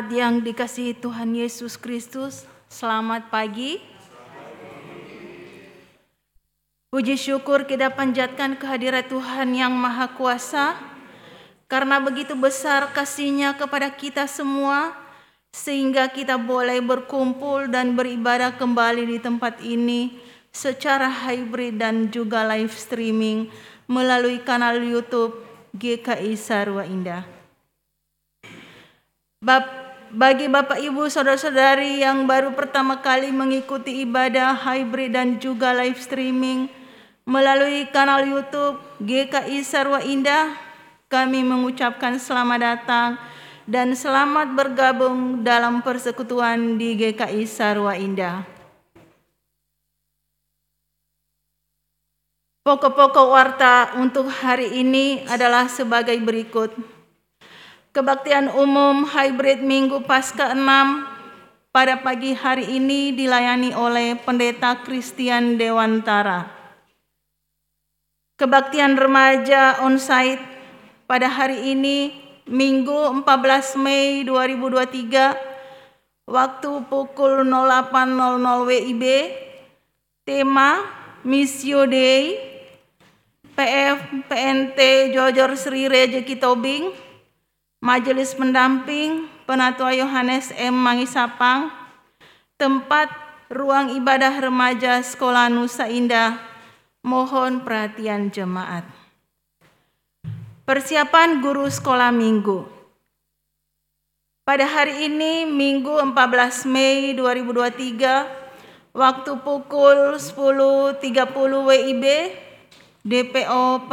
Jemaat yang dikasihi Tuhan Yesus Kristus, selamat pagi. Puji syukur kita panjatkan kehadirat Tuhan yang Maha Kuasa, karena begitu besar kasihnya kepada kita semua, sehingga kita boleh berkumpul dan beribadah kembali di tempat ini secara hybrid dan juga live streaming melalui kanal YouTube GKI Sarwa Indah. Bagi Bapak Ibu Saudara-saudari yang baru pertama kali mengikuti ibadah hybrid dan juga live streaming melalui kanal YouTube GKI Sarwa Indah, kami mengucapkan selamat datang dan selamat bergabung dalam persekutuan di GKI Sarwa Indah. Pokok-pokok warta untuk hari ini adalah sebagai berikut. Kebaktian umum hybrid Minggu Pasca 6 pada pagi hari ini dilayani oleh Pendeta Christian Dewantara. Kebaktian remaja onsite pada hari ini Minggu 14 Mei 2023 waktu pukul 08.00 WIB tema Missio Dei PF PNT Jojor Sri Rejeki Tobing Majelis Pendamping Penatua Yohanes M. Mangisapang tempat ruang ibadah remaja Sekolah Nusa Indah mohon perhatian jemaat Persiapan guru sekolah minggu. Pada hari ini Minggu 14 Mei 2023 waktu pukul 10.30 WIB DPO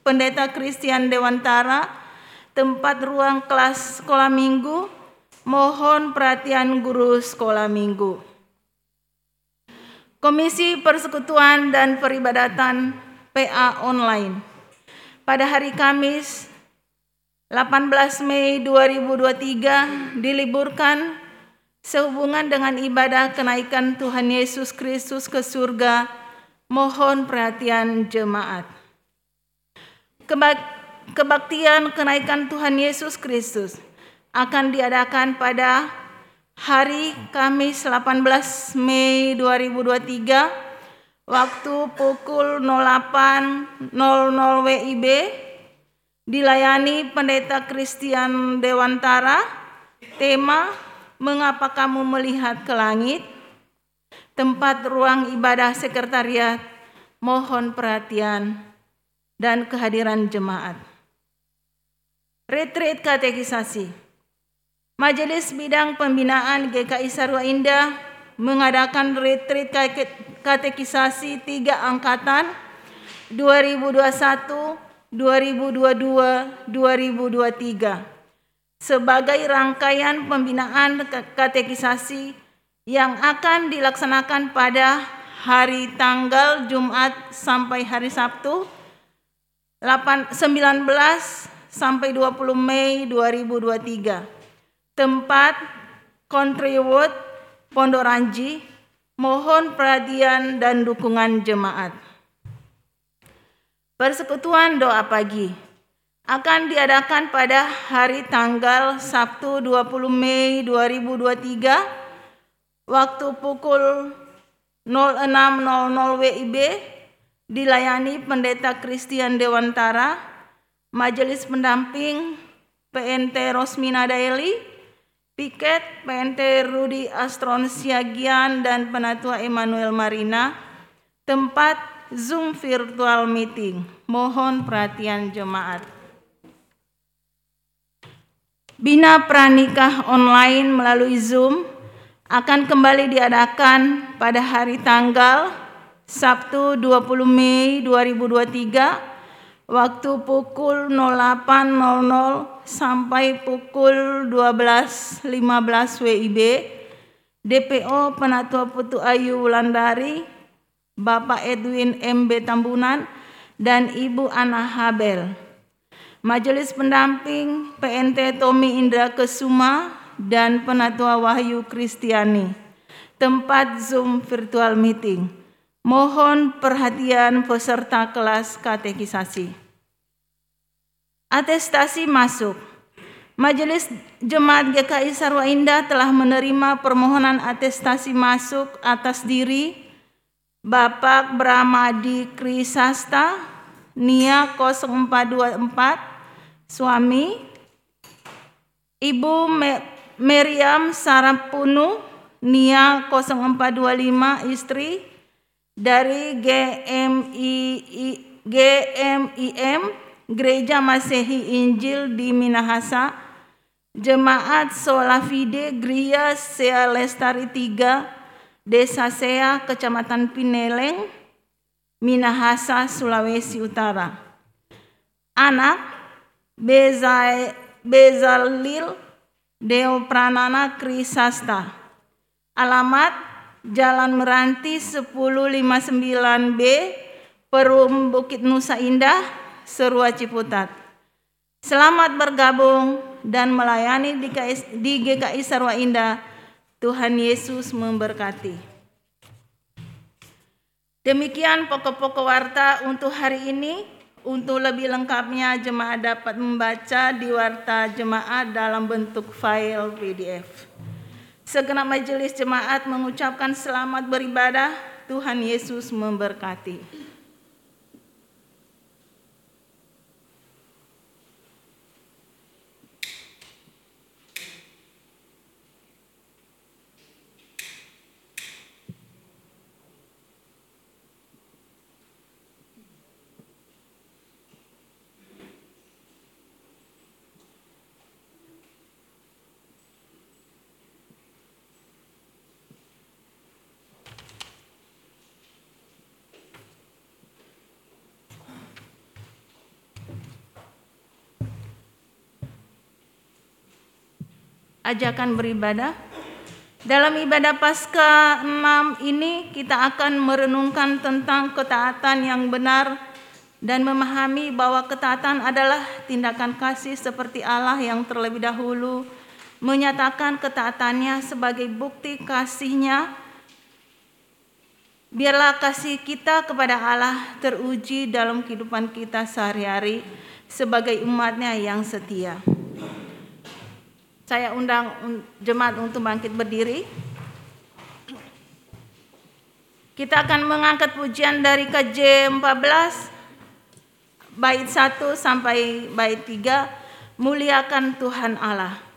Pendeta Christian Dewantara tempat ruang kelas sekolah minggu mohon perhatian guru sekolah minggu. Komisi Persekutuan dan Peribadatan PA online pada hari Kamis 18 Mei 2023 diliburkan sehubungan dengan ibadah kenaikan Tuhan Yesus Kristus ke surga. Mohon perhatian jemaat. Kebaktian kenaikan Tuhan Yesus Kristus akan diadakan pada hari Kamis 18 Mei 2023 waktu pukul 08.00 WIB dilayani Pendeta Christian Dewantara. Tema Mengapa kamu melihat ke langit? Tempat ruang ibadah sekretariat mohon perhatian dan kehadiran jemaat Retreat katekisasi. Majelis Bidang Pembinaan GKI Sarwa Indah mengadakan retreat katekisasi tiga angkatan 2021, 2022, 2023 sebagai rangkaian pembinaan katekisasi yang akan dilaksanakan pada hari tanggal Jumat sampai hari Sabtu 19 sampai 20 Mei 2023. Tempat Country Wood, Pondok Ranji, Mohon perhatian dan dukungan jemaat. Persekutuan doa pagi akan diadakan pada hari tanggal Sabtu 20 Mei 2023 waktu pukul 06.00 WIB dilayani Pendeta Christian Dewantara, Majelis Pendamping PNT Rosmina Daily, Piket, PNT Rudi Astron Siagian dan Penatua Emmanuel Marina, tempat Zoom virtual meeting. Mohon perhatian jemaat. Bina pranikah online melalui Zoom akan kembali diadakan pada hari tanggal Sabtu 20 Mei 2023 waktu pukul 08.00 sampai pukul 12.15 WIB DPO Penatua Putu Ayu Wulandari Bapak Edwin MB Tambunan dan Ibu Ana Habel. Majelis Pendamping PNT Tommy Indra Kesuma dan Penatua Wahyu Kristiani. Tempat Zoom virtual meeting Mohon perhatian peserta kelas katekisasi. Atestasi masuk. Majelis Jemaat GKI Sarwa Indah telah menerima permohonan atestasi masuk atas diri Bapak Bramadi Krisasta NIA 0424 suami Ibu Meriam Sarapunu NIA 0425 istri dari GMI GMIM Gereja Masehi Injil di Minahasa. Jemaat Solafide Gria Sea Lestari 3 Desa Sea Kecamatan Pineleng Minahasa Sulawesi Utara. Anak Bezalil Deo Pranana Krisasta. Alamat Jalan Meranti 1059B, Perum Bukit Nusa Indah, Serua Ciputat. Selamat bergabung dan melayani di, KS, di GKI Sarwa Indah. Tuhan Yesus memberkati. Demikian pokok-pokok warta untuk hari ini. Untuk lebih lengkapnya, jemaat dapat membaca di warta jemaat dalam bentuk file PDF. Segenap majelis jemaat mengucapkan selamat beribadah. Tuhan Yesus memberkati. Ajakan beribadah. Dalam ibadah Paskah 6 ini kita akan merenungkan tentang ketaatan yang benar dan memahami bahwa ketaatan adalah tindakan kasih seperti Allah yang terlebih dahulu menyatakan ketaatannya sebagai bukti kasihnya. Biarlah kasih kita kepada Allah teruji dalam kehidupan kita sehari-hari sebagai umatnya yang setia. Saya undang jemaat untuk bangkit berdiri. Kita akan mengangkat pujian dari KJ 14 bait 1 sampai bait 3 muliakan Tuhan Allah.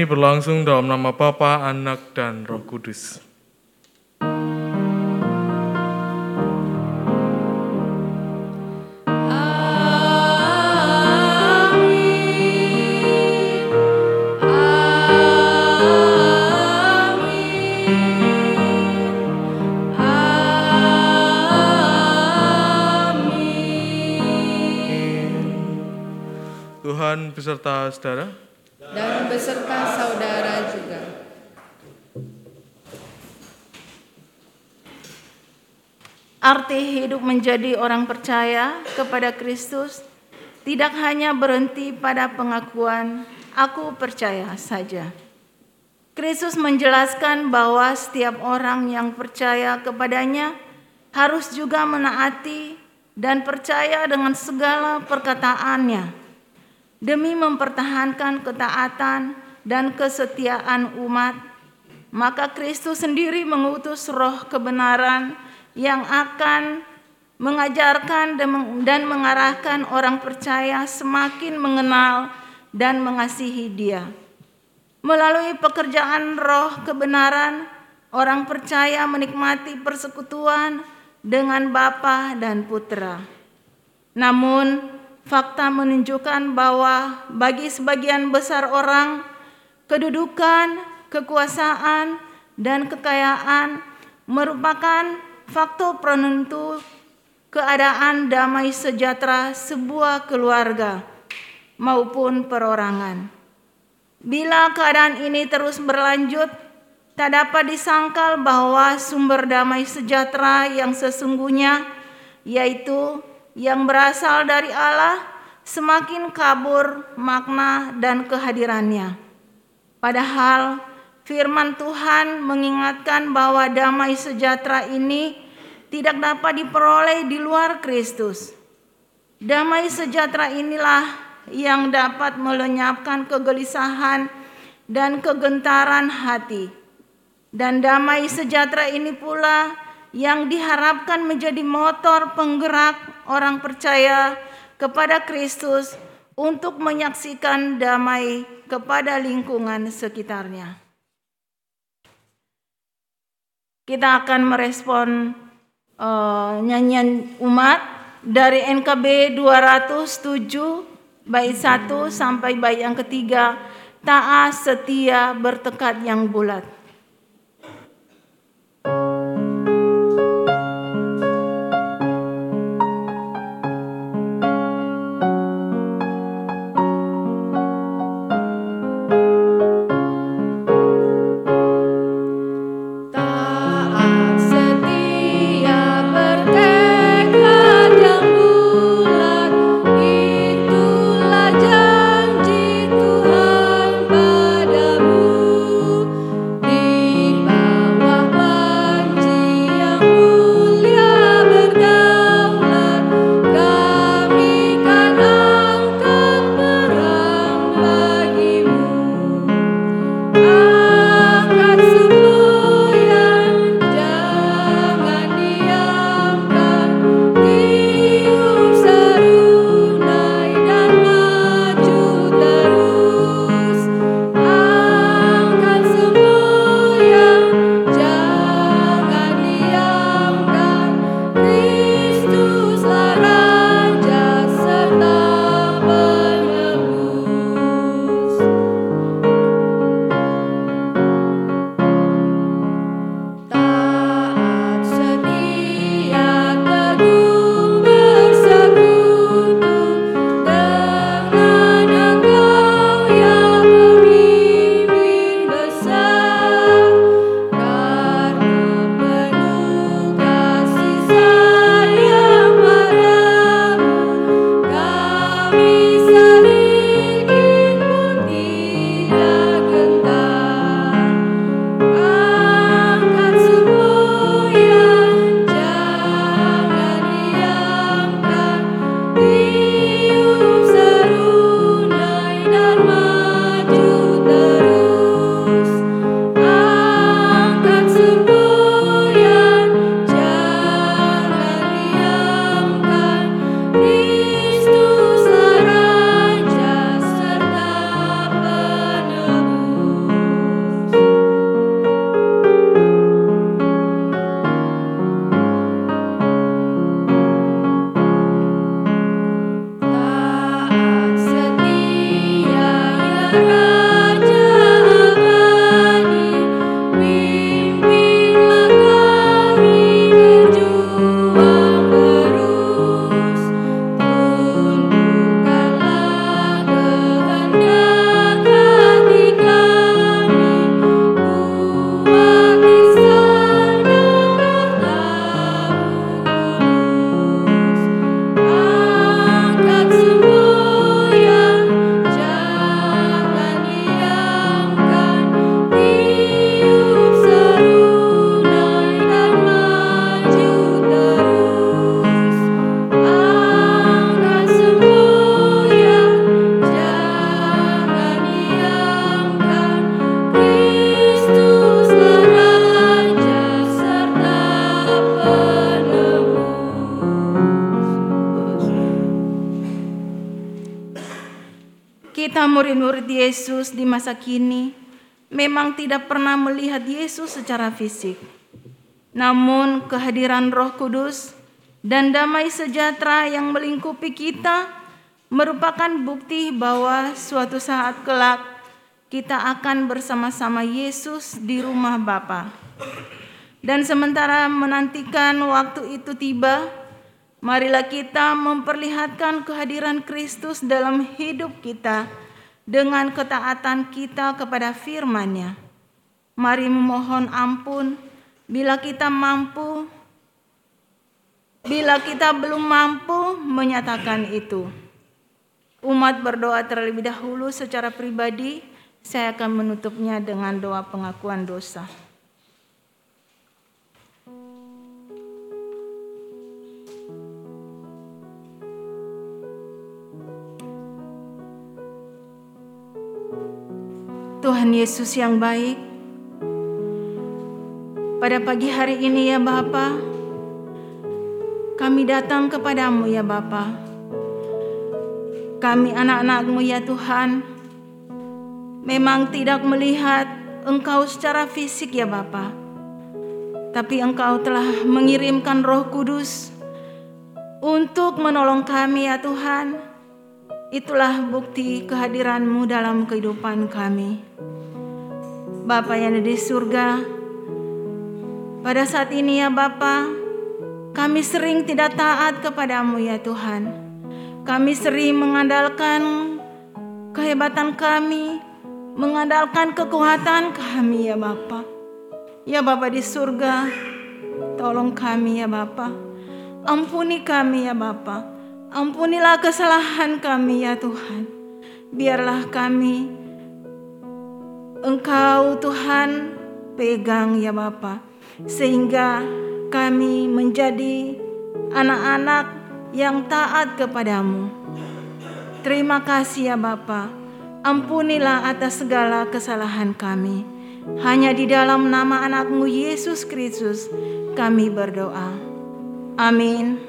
Ini berlangsung dalam nama Bapa, Anak, dan Roh Kudus. Tuhan beserta saudara dan beserta saudara juga. Hidup menjadi orang percaya kepada Kristus tidak hanya berhenti pada pengakuan "aku percaya" saja. Kristus menjelaskan bahwa setiap orang yang percaya kepadanya harus juga menaati dan percaya dengan segala perkataannya demi mempertahankan ketaatan dan kesetiaan umat. Maka Kristus sendiri mengutus roh kebenaran yang akan mengajarkan dan mengarahkan orang percaya semakin mengenal dan mengasihi Dia. Melalui pekerjaan roh kebenaran, orang percaya menikmati persekutuan dengan Bapa dan Putra. Namun, fakta menunjukkan bahwa bagi sebagian besar orang, kedudukan, kekuasaan, dan kekayaan merupakan faktor penentu keadaan damai sejahtera sebuah keluarga maupun perorangan. Bila keadaan ini terus berlanjut, tak dapat disangkal bahwa sumber damai sejahtera yang sesungguhnya, yaitu yang berasal dari Allah, semakin kabur makna dan kehadirannya. Padahal firman Tuhan mengingatkan bahwa damai sejahtera ini tidak dapat diperoleh di luar Kristus. Damai sejahtera inilah yang dapat melenyapkan kegelisahan dan kegentaran hati. Dan damai sejahtera ini pula yang diharapkan menjadi motor penggerak orang percaya kepada Kristus untuk menyaksikan damai kepada lingkungan sekitarnya. Kita akan merespon uh, nyanyian umat dari NKB 207 Bait satu sampai bait yang ketiga, taat setia bertekad yang bulat. Yesus secara fisik. Namun kehadiran Roh Kudus dan damai sejahtera yang melingkupi kita merupakan bukti bahwa suatu saat kelak kita akan bersama-sama Yesus di rumah Bapa. Dan sementara menantikan waktu itu tiba, marilah kita memperlihatkan kehadiran Kristus dalam hidup kita dengan ketaatan kita kepada firman-Nya. Mari memohon ampun bila kita mampu bila kita belum mampu menyatakan itu. Umat berdoa terlebih dahulu secara pribadi, saya akan menutupnya dengan doa pengakuan dosa. Tuhan Yesus yang baik, pada pagi hari ini ya Bapa, kami datang kepadamu ya Bapa. Kami anak-anakmu ya Tuhan, memang tidak melihat Engkau secara fisik ya Bapa. Tapi Engkau telah mengirimkan Roh Kudus untuk menolong kami ya Tuhan. Itulah bukti kehadiranmu dalam kehidupan kami. Bapa yang ada di surga, pada saat ini ya Bapa, kami sering tidak taat kepadamu ya Tuhan. Kami sering mengandalkan kehebatan kami, mengandalkan kekuatan kami ya Bapa. Ya Bapa di surga, tolong kami ya Bapa. Ampuni kami ya Bapa. Ampunilah kesalahan kami ya Tuhan. Biarlah kami Engkau Tuhan pegang ya Bapa sehingga kami menjadi anak-anak yang taat kepadamu. Terima kasih ya Bapa. Ampunilah atas segala kesalahan kami. Hanya di dalam nama anakmu Yesus Kristus kami berdoa. Amin.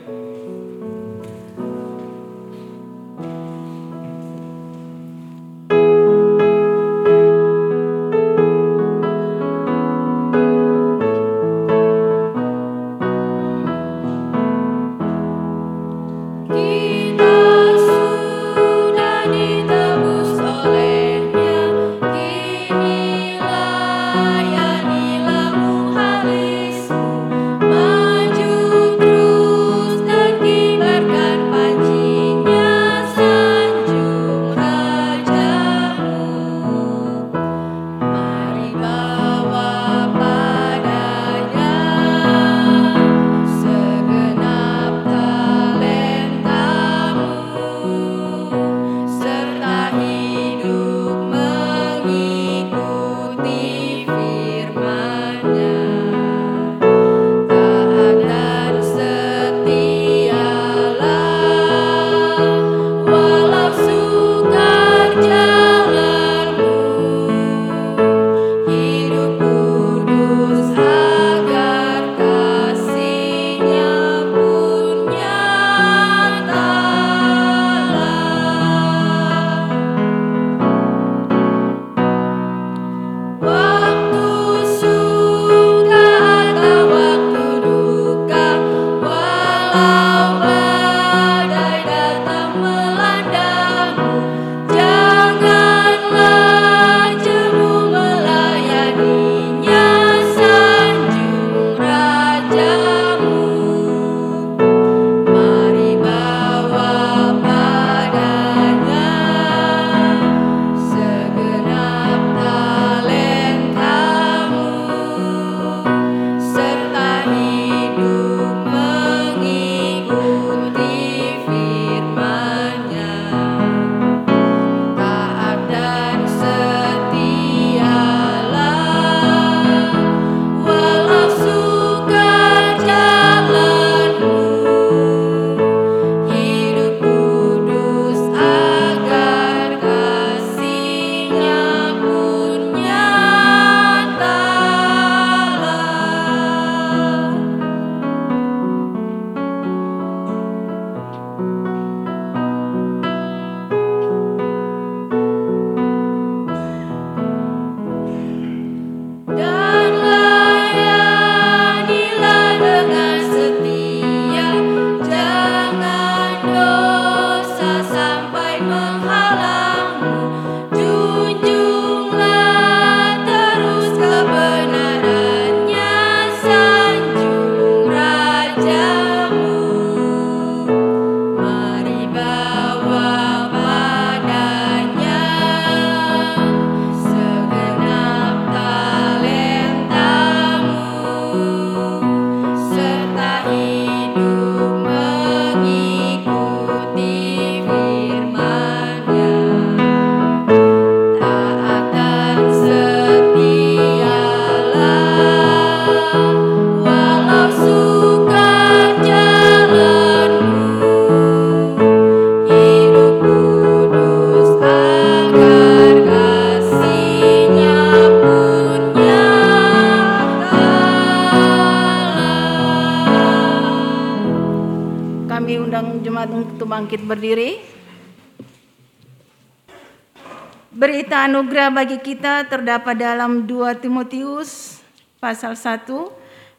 Anugerah bagi kita terdapat dalam 2 Timotius pasal 1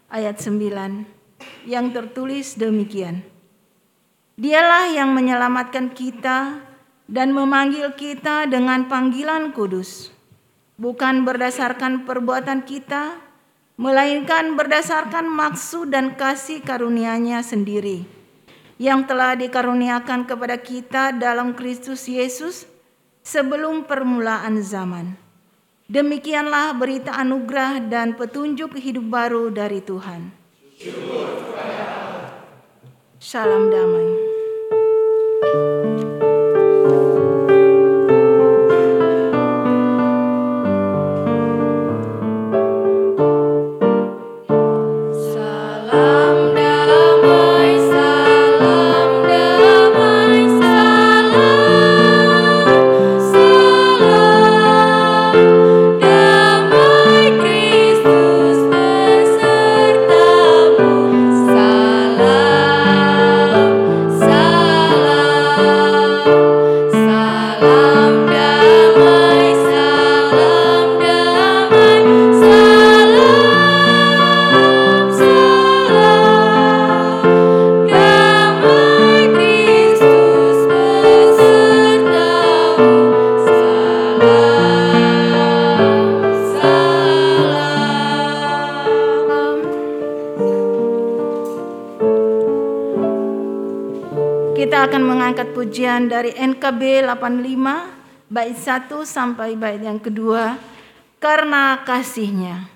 ayat 9 yang tertulis demikian. Dialah yang menyelamatkan kita dan memanggil kita dengan panggilan kudus, bukan berdasarkan perbuatan kita, melainkan berdasarkan maksud dan kasih karunia-Nya sendiri yang telah dikaruniakan kepada kita dalam Kristus Yesus sebelum permulaan zaman. Demikianlah berita anugerah dan petunjuk hidup baru dari Tuhan. Salam damai. Pujian dari NKB 85 bait 1 sampai bait yang kedua karena kasihnya.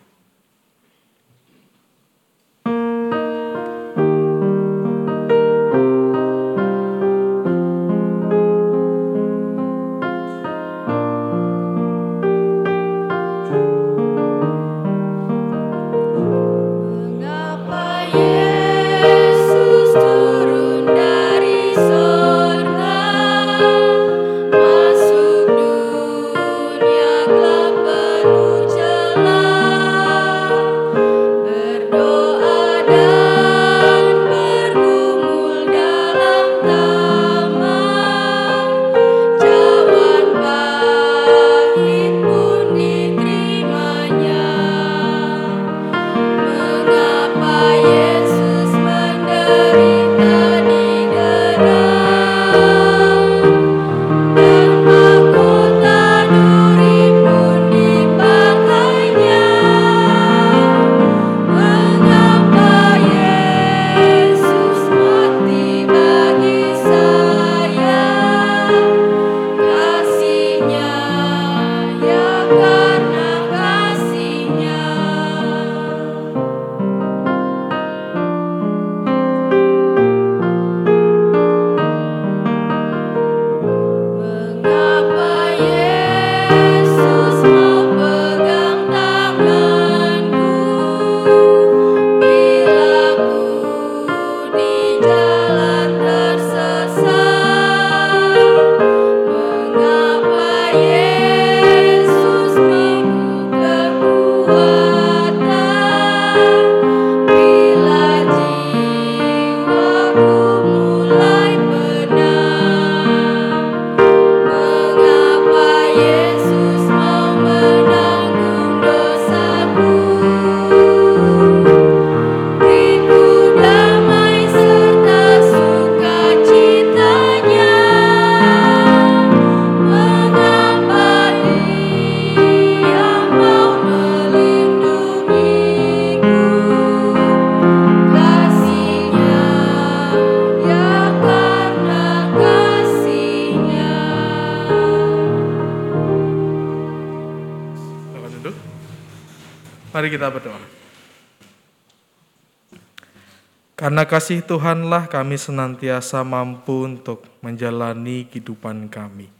Karena kasih Tuhanlah kami senantiasa mampu untuk menjalani kehidupan kami.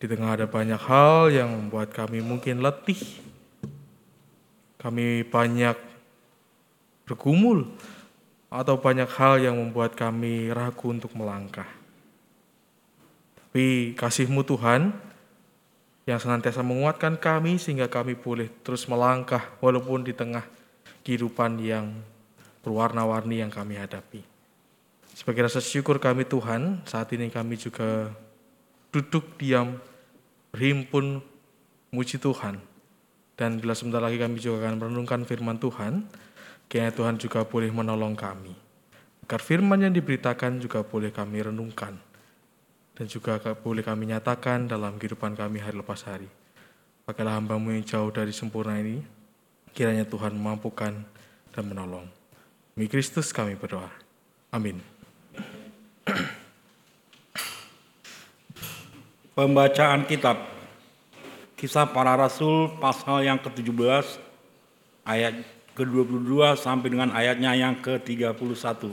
Di tengah ada banyak hal yang membuat kami mungkin letih. Kami banyak bergumul atau banyak hal yang membuat kami ragu untuk melangkah. Tapi kasih-Mu Tuhan yang senantiasa menguatkan kami sehingga kami boleh terus melangkah walaupun di tengah kehidupan yang berwarna-warni yang kami hadapi. Sebagai rasa syukur kami Tuhan, saat ini kami juga duduk diam, berhimpun, muji Tuhan. Dan bila sebentar lagi kami juga akan merenungkan firman Tuhan, kiranya Tuhan juga boleh menolong kami. Agar firman yang diberitakan juga boleh kami renungkan. Dan juga boleh kami nyatakan dalam kehidupan kami hari lepas hari. Pakailah hambamu yang jauh dari sempurna ini, kiranya Tuhan memampukan dan menolong. Demi Kristus kami berdoa. Amin. Pembacaan kitab Kisah para Rasul pasal yang ke-17 ayat ke-22 sampai dengan ayatnya yang ke-31.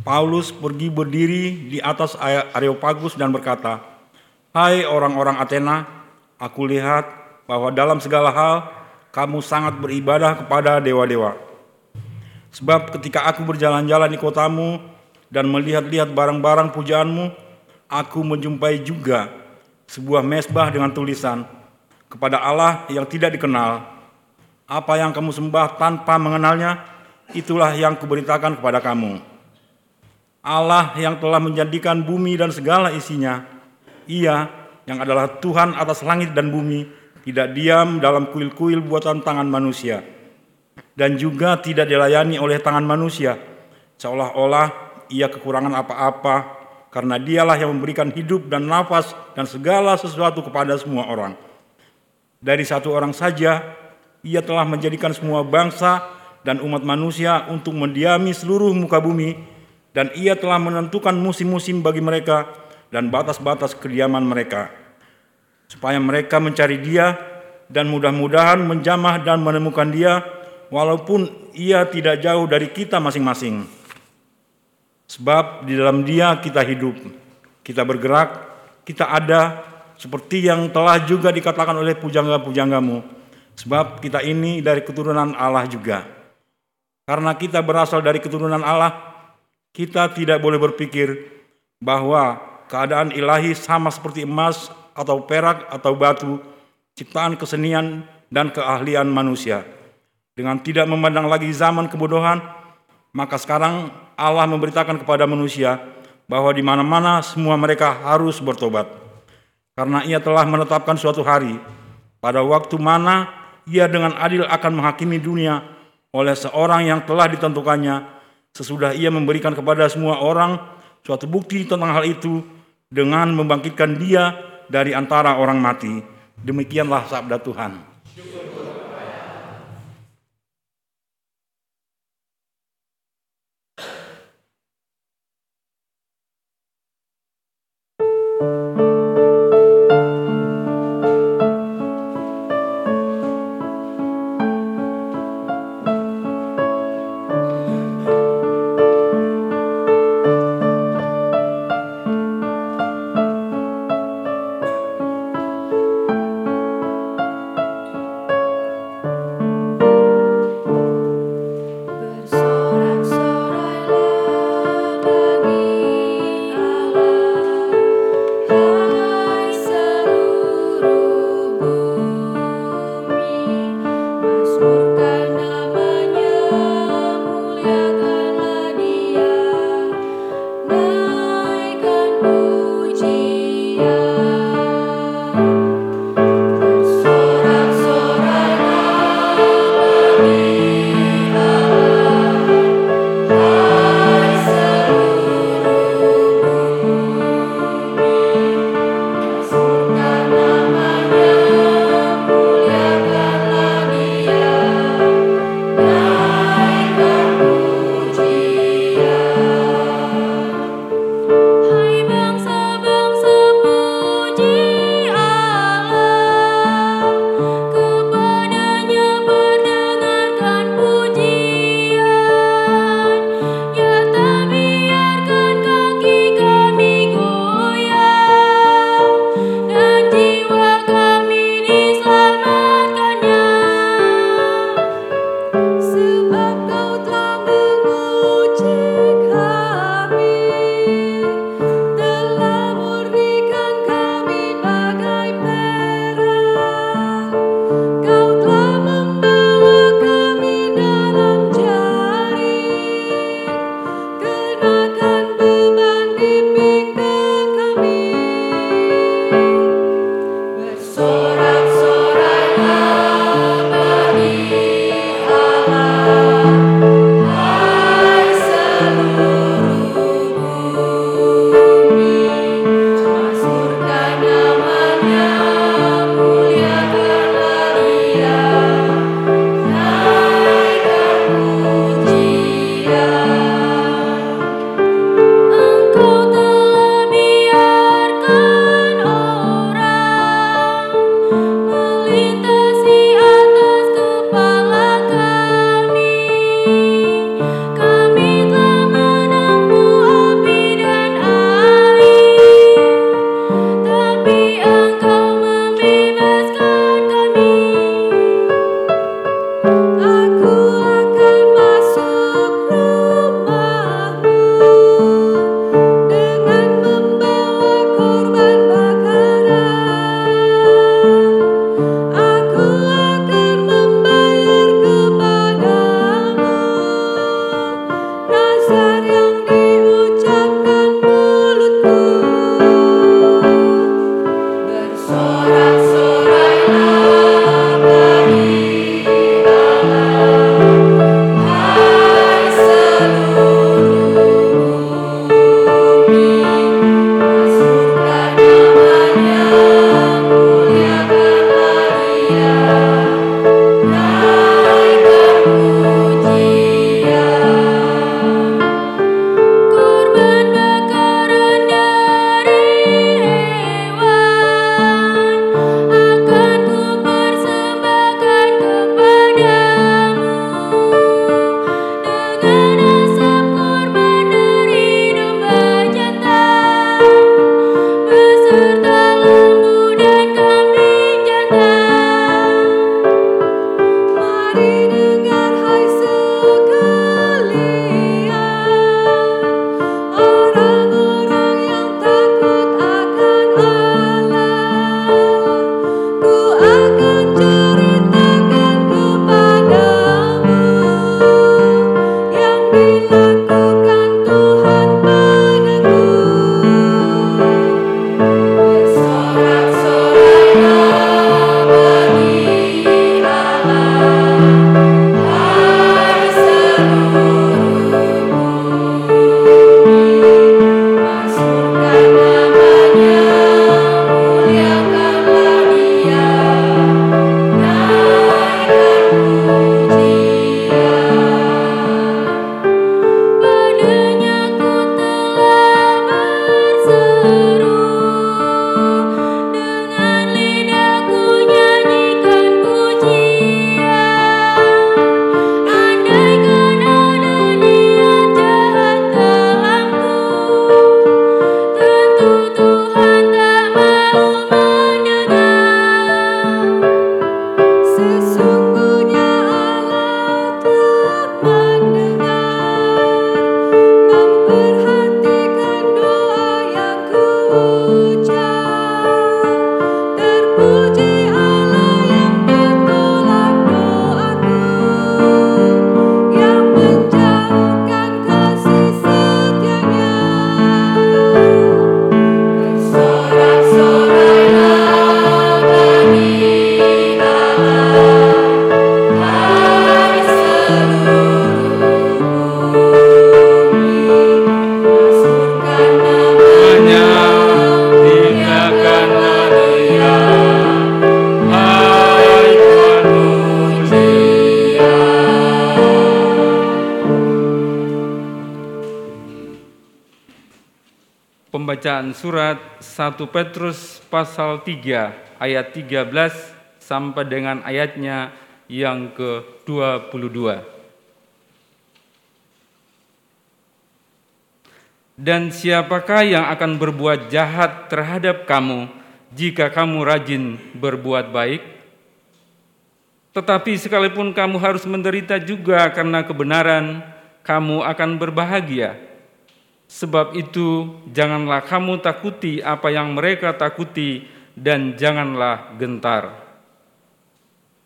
Paulus pergi berdiri di atas Areopagus dan berkata, Hai orang-orang Athena, aku lihat bahwa dalam segala hal kamu sangat beribadah kepada dewa-dewa. Sebab ketika aku berjalan-jalan di kotamu dan melihat-lihat barang-barang pujaanmu, aku menjumpai juga sebuah mesbah dengan tulisan kepada Allah yang tidak dikenal. Apa yang kamu sembah tanpa mengenalnya, itulah yang kuberitakan kepada kamu. Allah yang telah menjadikan bumi dan segala isinya, ia yang adalah Tuhan atas langit dan bumi, tidak diam dalam kuil-kuil buatan tangan manusia, dan juga tidak dilayani oleh tangan manusia, seolah-olah ia kekurangan apa-apa, karena dialah yang memberikan hidup dan nafas dan segala sesuatu kepada semua orang. Dari satu orang saja, ia telah menjadikan semua bangsa dan umat manusia untuk mendiami seluruh muka bumi, dan ia telah menentukan musim-musim bagi mereka dan batas-batas kediaman mereka, supaya mereka mencari Dia dan mudah-mudahan menjamah dan menemukan Dia, walaupun Ia tidak jauh dari kita masing-masing. Sebab di dalam Dia kita hidup, kita bergerak, kita ada, seperti yang telah juga dikatakan oleh pujangga-pujanggamu. Sebab kita ini dari keturunan Allah juga. Karena kita berasal dari keturunan Allah, kita tidak boleh berpikir bahwa keadaan ilahi sama seperti emas atau perak atau batu, ciptaan kesenian dan keahlian manusia. Dengan tidak memandang lagi zaman kebodohan, maka sekarang Allah memberitakan kepada manusia bahwa di mana-mana semua mereka harus bertobat. Karena ia telah menetapkan suatu hari, pada waktu mana ia dengan adil akan menghakimi dunia oleh seorang yang telah ditentukannya, sesudah ia memberikan kepada semua orang suatu bukti tentang hal itu dengan membangkitkan dia dari antara orang mati. Demikianlah sabda Tuhan. Pembacaan surat 1 Petrus pasal 3 ayat 13 sampai dengan ayatnya yang ke-22. Dan siapakah yang akan berbuat jahat terhadap kamu jika kamu rajin berbuat baik? Tetapi sekalipun kamu harus menderita juga karena kebenaran, kamu akan berbahagia. Sebab itu, janganlah kamu takuti apa yang mereka takuti, dan janganlah gentar.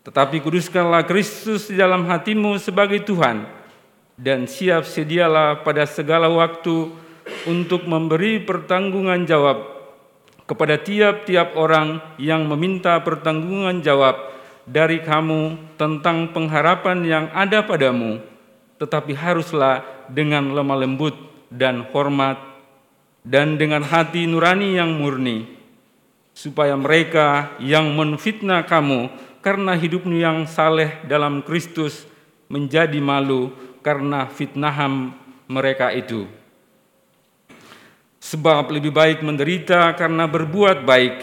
Tetapi kuduskanlah Kristus di dalam hatimu sebagai Tuhan, dan siap sedialah pada segala waktu untuk memberi pertanggungan jawab kepada tiap-tiap orang yang meminta pertanggungan jawab dari kamu tentang pengharapan yang ada padamu, tetapi haruslah dengan lemah lembut dan hormat dan dengan hati nurani yang murni, supaya mereka yang menfitnah kamu karena hidupmu yang saleh dalam Kristus menjadi malu karena fitnahan mereka itu. Sebab lebih baik menderita karena berbuat baik,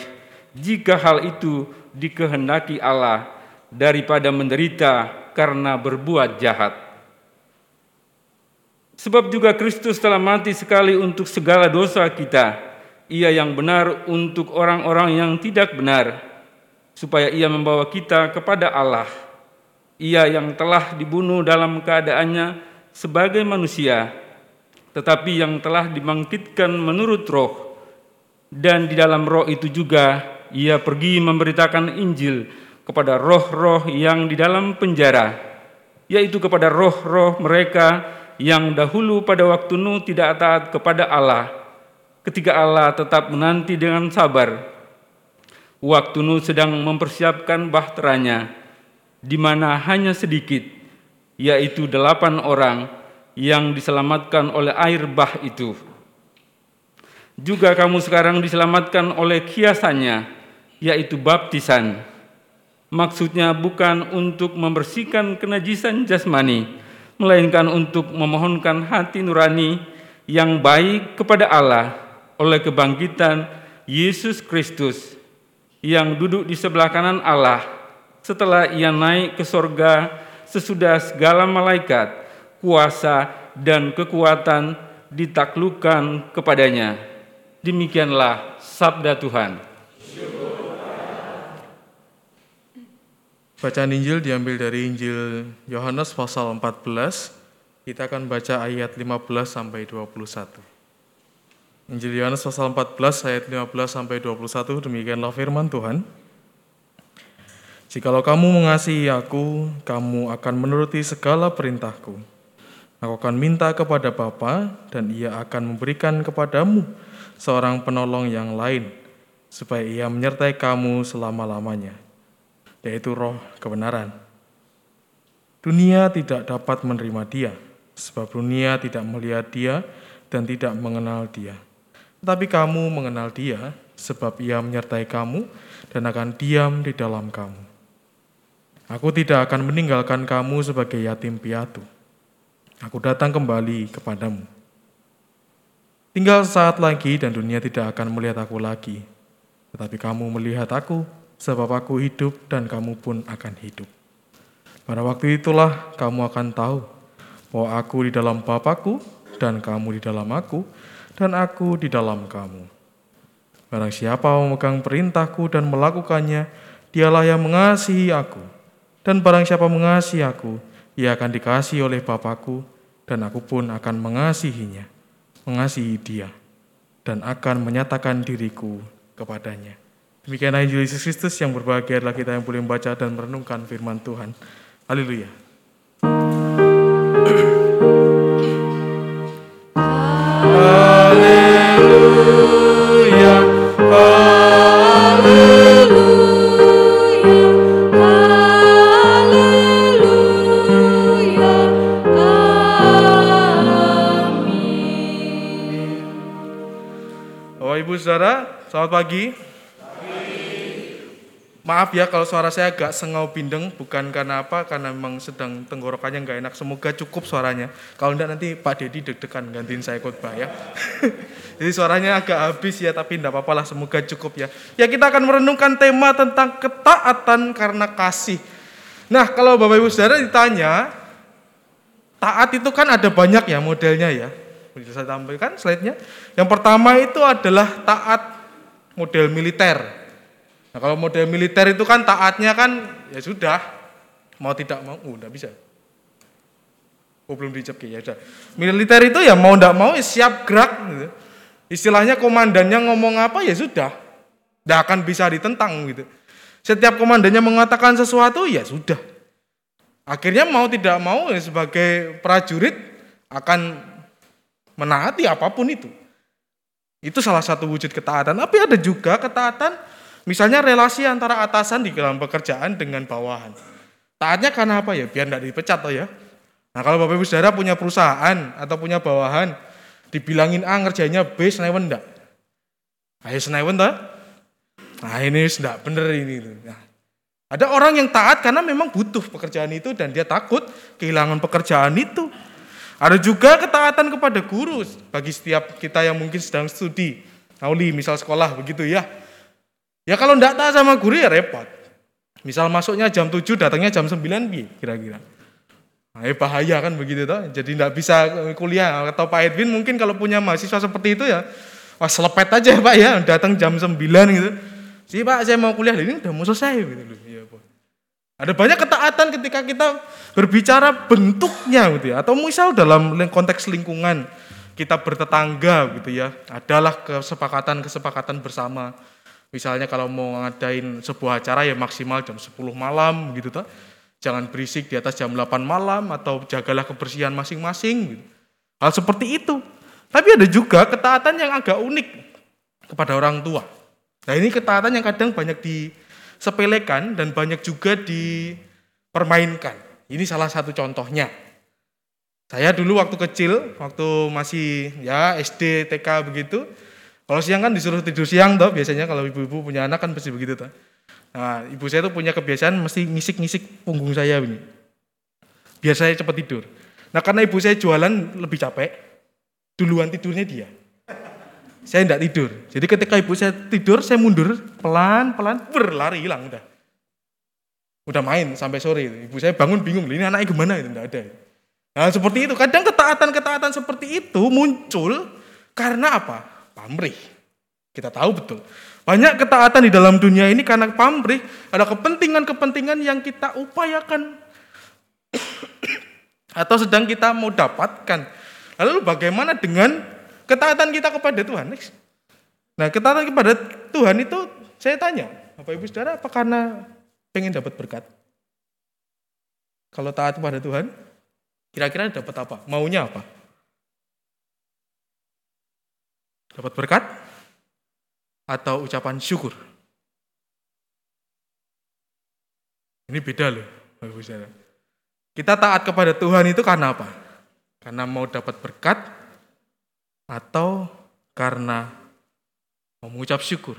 jika hal itu dikehendaki Allah, daripada menderita karena berbuat jahat. Sebab juga Kristus telah mati sekali untuk segala dosa kita, ia yang benar untuk orang-orang yang tidak benar, supaya ia membawa kita kepada Allah. Ia yang telah dibunuh dalam keadaannya sebagai manusia, tetapi yang telah dibangkitkan menurut roh, dan di dalam roh itu juga ia pergi memberitakan Injil kepada roh-roh yang di dalam penjara, yaitu kepada roh-roh mereka yang dahulu pada waktu Nuh tidak taat kepada Allah, ketika Allah tetap menanti dengan sabar. Waktu Nuh sedang mempersiapkan bahteranya, di mana hanya sedikit, yaitu delapan orang yang diselamatkan oleh air bah itu. Juga kamu sekarang diselamatkan oleh kiasannya, yaitu baptisan. Maksudnya bukan untuk membersihkan kenajisan jasmani, melainkan untuk memohonkan hati nurani yang baik kepada Allah oleh kebangkitan Yesus Kristus yang duduk di sebelah kanan Allah setelah ia naik ke sorga sesudah segala malaikat, kuasa, dan kekuatan ditaklukkan kepadanya. Demikianlah sabda Tuhan. Bacaan Injil diambil dari Injil Yohanes pasal 14. Kita akan baca ayat 15 sampai 21. Injil Yohanes pasal 14 ayat 15 sampai 21 demikianlah firman Tuhan. Jikalau kamu mengasihi aku, kamu akan menuruti segala perintahku. Aku akan minta kepada Bapa dan ia akan memberikan kepadamu seorang penolong yang lain, supaya ia menyertai kamu selama-lamanya, yaitu roh kebenaran. Dunia tidak dapat menerima dia, sebab dunia tidak melihat dia dan tidak mengenal dia. Tetapi kamu mengenal dia, sebab ia menyertai kamu dan akan diam di dalam kamu. Aku tidak akan meninggalkan kamu sebagai yatim piatu. Aku datang kembali kepadamu. Tinggal saat lagi dan dunia tidak akan melihat aku lagi. Tetapi kamu melihat aku, sebab aku hidup dan kamu pun akan hidup. Pada waktu itulah kamu akan tahu bahwa aku di dalam Bapakku dan kamu di dalam aku dan aku di dalam kamu. Barang siapa memegang perintahku dan melakukannya, dialah yang mengasihi aku. Dan barang siapa mengasihi aku, ia akan dikasihi oleh Bapakku, dan aku pun akan mengasihinya, mengasihi dia, dan akan menyatakan diriku kepadanya. Demikianlah Injil Yesus Kristus yang berbahagia adalah kita yang boleh membaca dan merenungkan firman Tuhan. Haleluya. Haleluya. Bapak Ibu Saudara, selamat pagi. Maaf ya kalau suara saya agak sengau bindeng, bukan karena apa, karena memang sedang tenggorokannya nggak enak. Semoga cukup suaranya. Kalau enggak nanti Pak Dedi deg-degan gantiin saya khotbah ya. Jadi suaranya agak habis ya, tapi enggak apa-apa lah, semoga cukup ya. Ya kita akan merenungkan tema tentang ketaatan karena kasih. Nah kalau Bapak Ibu Saudara ditanya, taat itu kan ada banyak ya modelnya ya. Bisa saya tampilkan slide-nya. Yang pertama itu adalah taat model militer. Nah kalau model militer itu kan taatnya kan ya sudah mau tidak mau oh, enggak bisa. Oh belum dicap ya sudah. Militer itu ya mau enggak mau ya siap gerak gitu. Istilahnya komandannya ngomong apa ya sudah. Enggak akan bisa ditentang gitu. Setiap komandannya mengatakan sesuatu ya sudah. Akhirnya mau tidak mau ya sebagai prajurit akan menaati apa pun itu. Itu salah satu wujud ketaatan. Tapi ada juga ketaatan Misalnya relasi antara atasan di dalam pekerjaan dengan bawahan. Taatnya karena apa ya? Biar tidak dipecat toh ya. Nah kalau Bapak Ibu Saudara punya perusahaan atau punya bawahan, dibilangin A ngerjainnya B, senewen enggak? Ayo senewen toh? Nah ini sudah bener ini. Nah, ada orang yang taat karena memang butuh pekerjaan itu dan dia takut kehilangan pekerjaan itu. Ada juga ketaatan kepada guru bagi setiap kita yang mungkin sedang studi. Auli misal sekolah begitu ya. Ya kalau enggak taat sama guru ya repot. Misal masuknya jam 7, datangnya jam 9 kira-kira. Nah, ya bahaya kan begitu toh. Jadi enggak bisa kuliah atau Pak Edwin mungkin kalau punya mahasiswa seperti itu ya wah selepet aja Pak ya, datang jam 9 gitu. Si Pak saya mau kuliah ini udah mau selesai gitu loh. Ya. Ada banyak ketaatan ketika kita berbicara bentuknya gitu ya atau misal dalam konteks lingkungan kita bertetangga gitu ya. Adalah kesepakatan-kesepakatan bersama Misalnya kalau mau ngadain sebuah acara ya maksimal jam 10 malam gitu toh. Jangan berisik di atas jam 8 malam atau jagalah kebersihan masing-masing gitu. Hal seperti itu. Tapi ada juga ketaatan yang agak unik kepada orang tua. Nah ini ketaatan yang kadang banyak disepelekan dan banyak juga dipermainkan. Ini salah satu contohnya. Saya dulu waktu kecil, waktu masih ya SD, TK begitu, kalau siang kan disuruh tidur siang toh biasanya kalau ibu-ibu punya anak kan pasti begitu toh. Nah, ibu saya tuh punya kebiasaan mesti ngisik-ngisik punggung saya ini. Biar saya cepat tidur. Nah, karena ibu saya jualan lebih capek, duluan tidurnya dia. Saya tidak tidur. Jadi ketika ibu saya tidur, saya mundur pelan-pelan berlari hilang udah. Udah main sampai sore. Ibu saya bangun bingung, ini anaknya gimana itu? Tidak ada. Nah, seperti itu. Kadang ketaatan-ketaatan seperti itu muncul karena apa? Pamrih. Kita tahu betul. Banyak ketaatan di dalam dunia ini karena pamrih, ada kepentingan-kepentingan yang kita upayakan atau sedang kita mau dapatkan. Lalu bagaimana dengan ketaatan kita kepada Tuhan? Nah, ketaatan kepada Tuhan itu saya tanya, Bapak Ibu Saudara, apa karena pengen dapat berkat? Kalau taat kepada Tuhan, kira-kira dapat apa? Maunya apa? Dapat berkat atau ucapan syukur. Ini beda loh, Bapak Ibu. Kita taat kepada Tuhan itu karena apa? Karena mau dapat berkat atau karena mau mengucap syukur.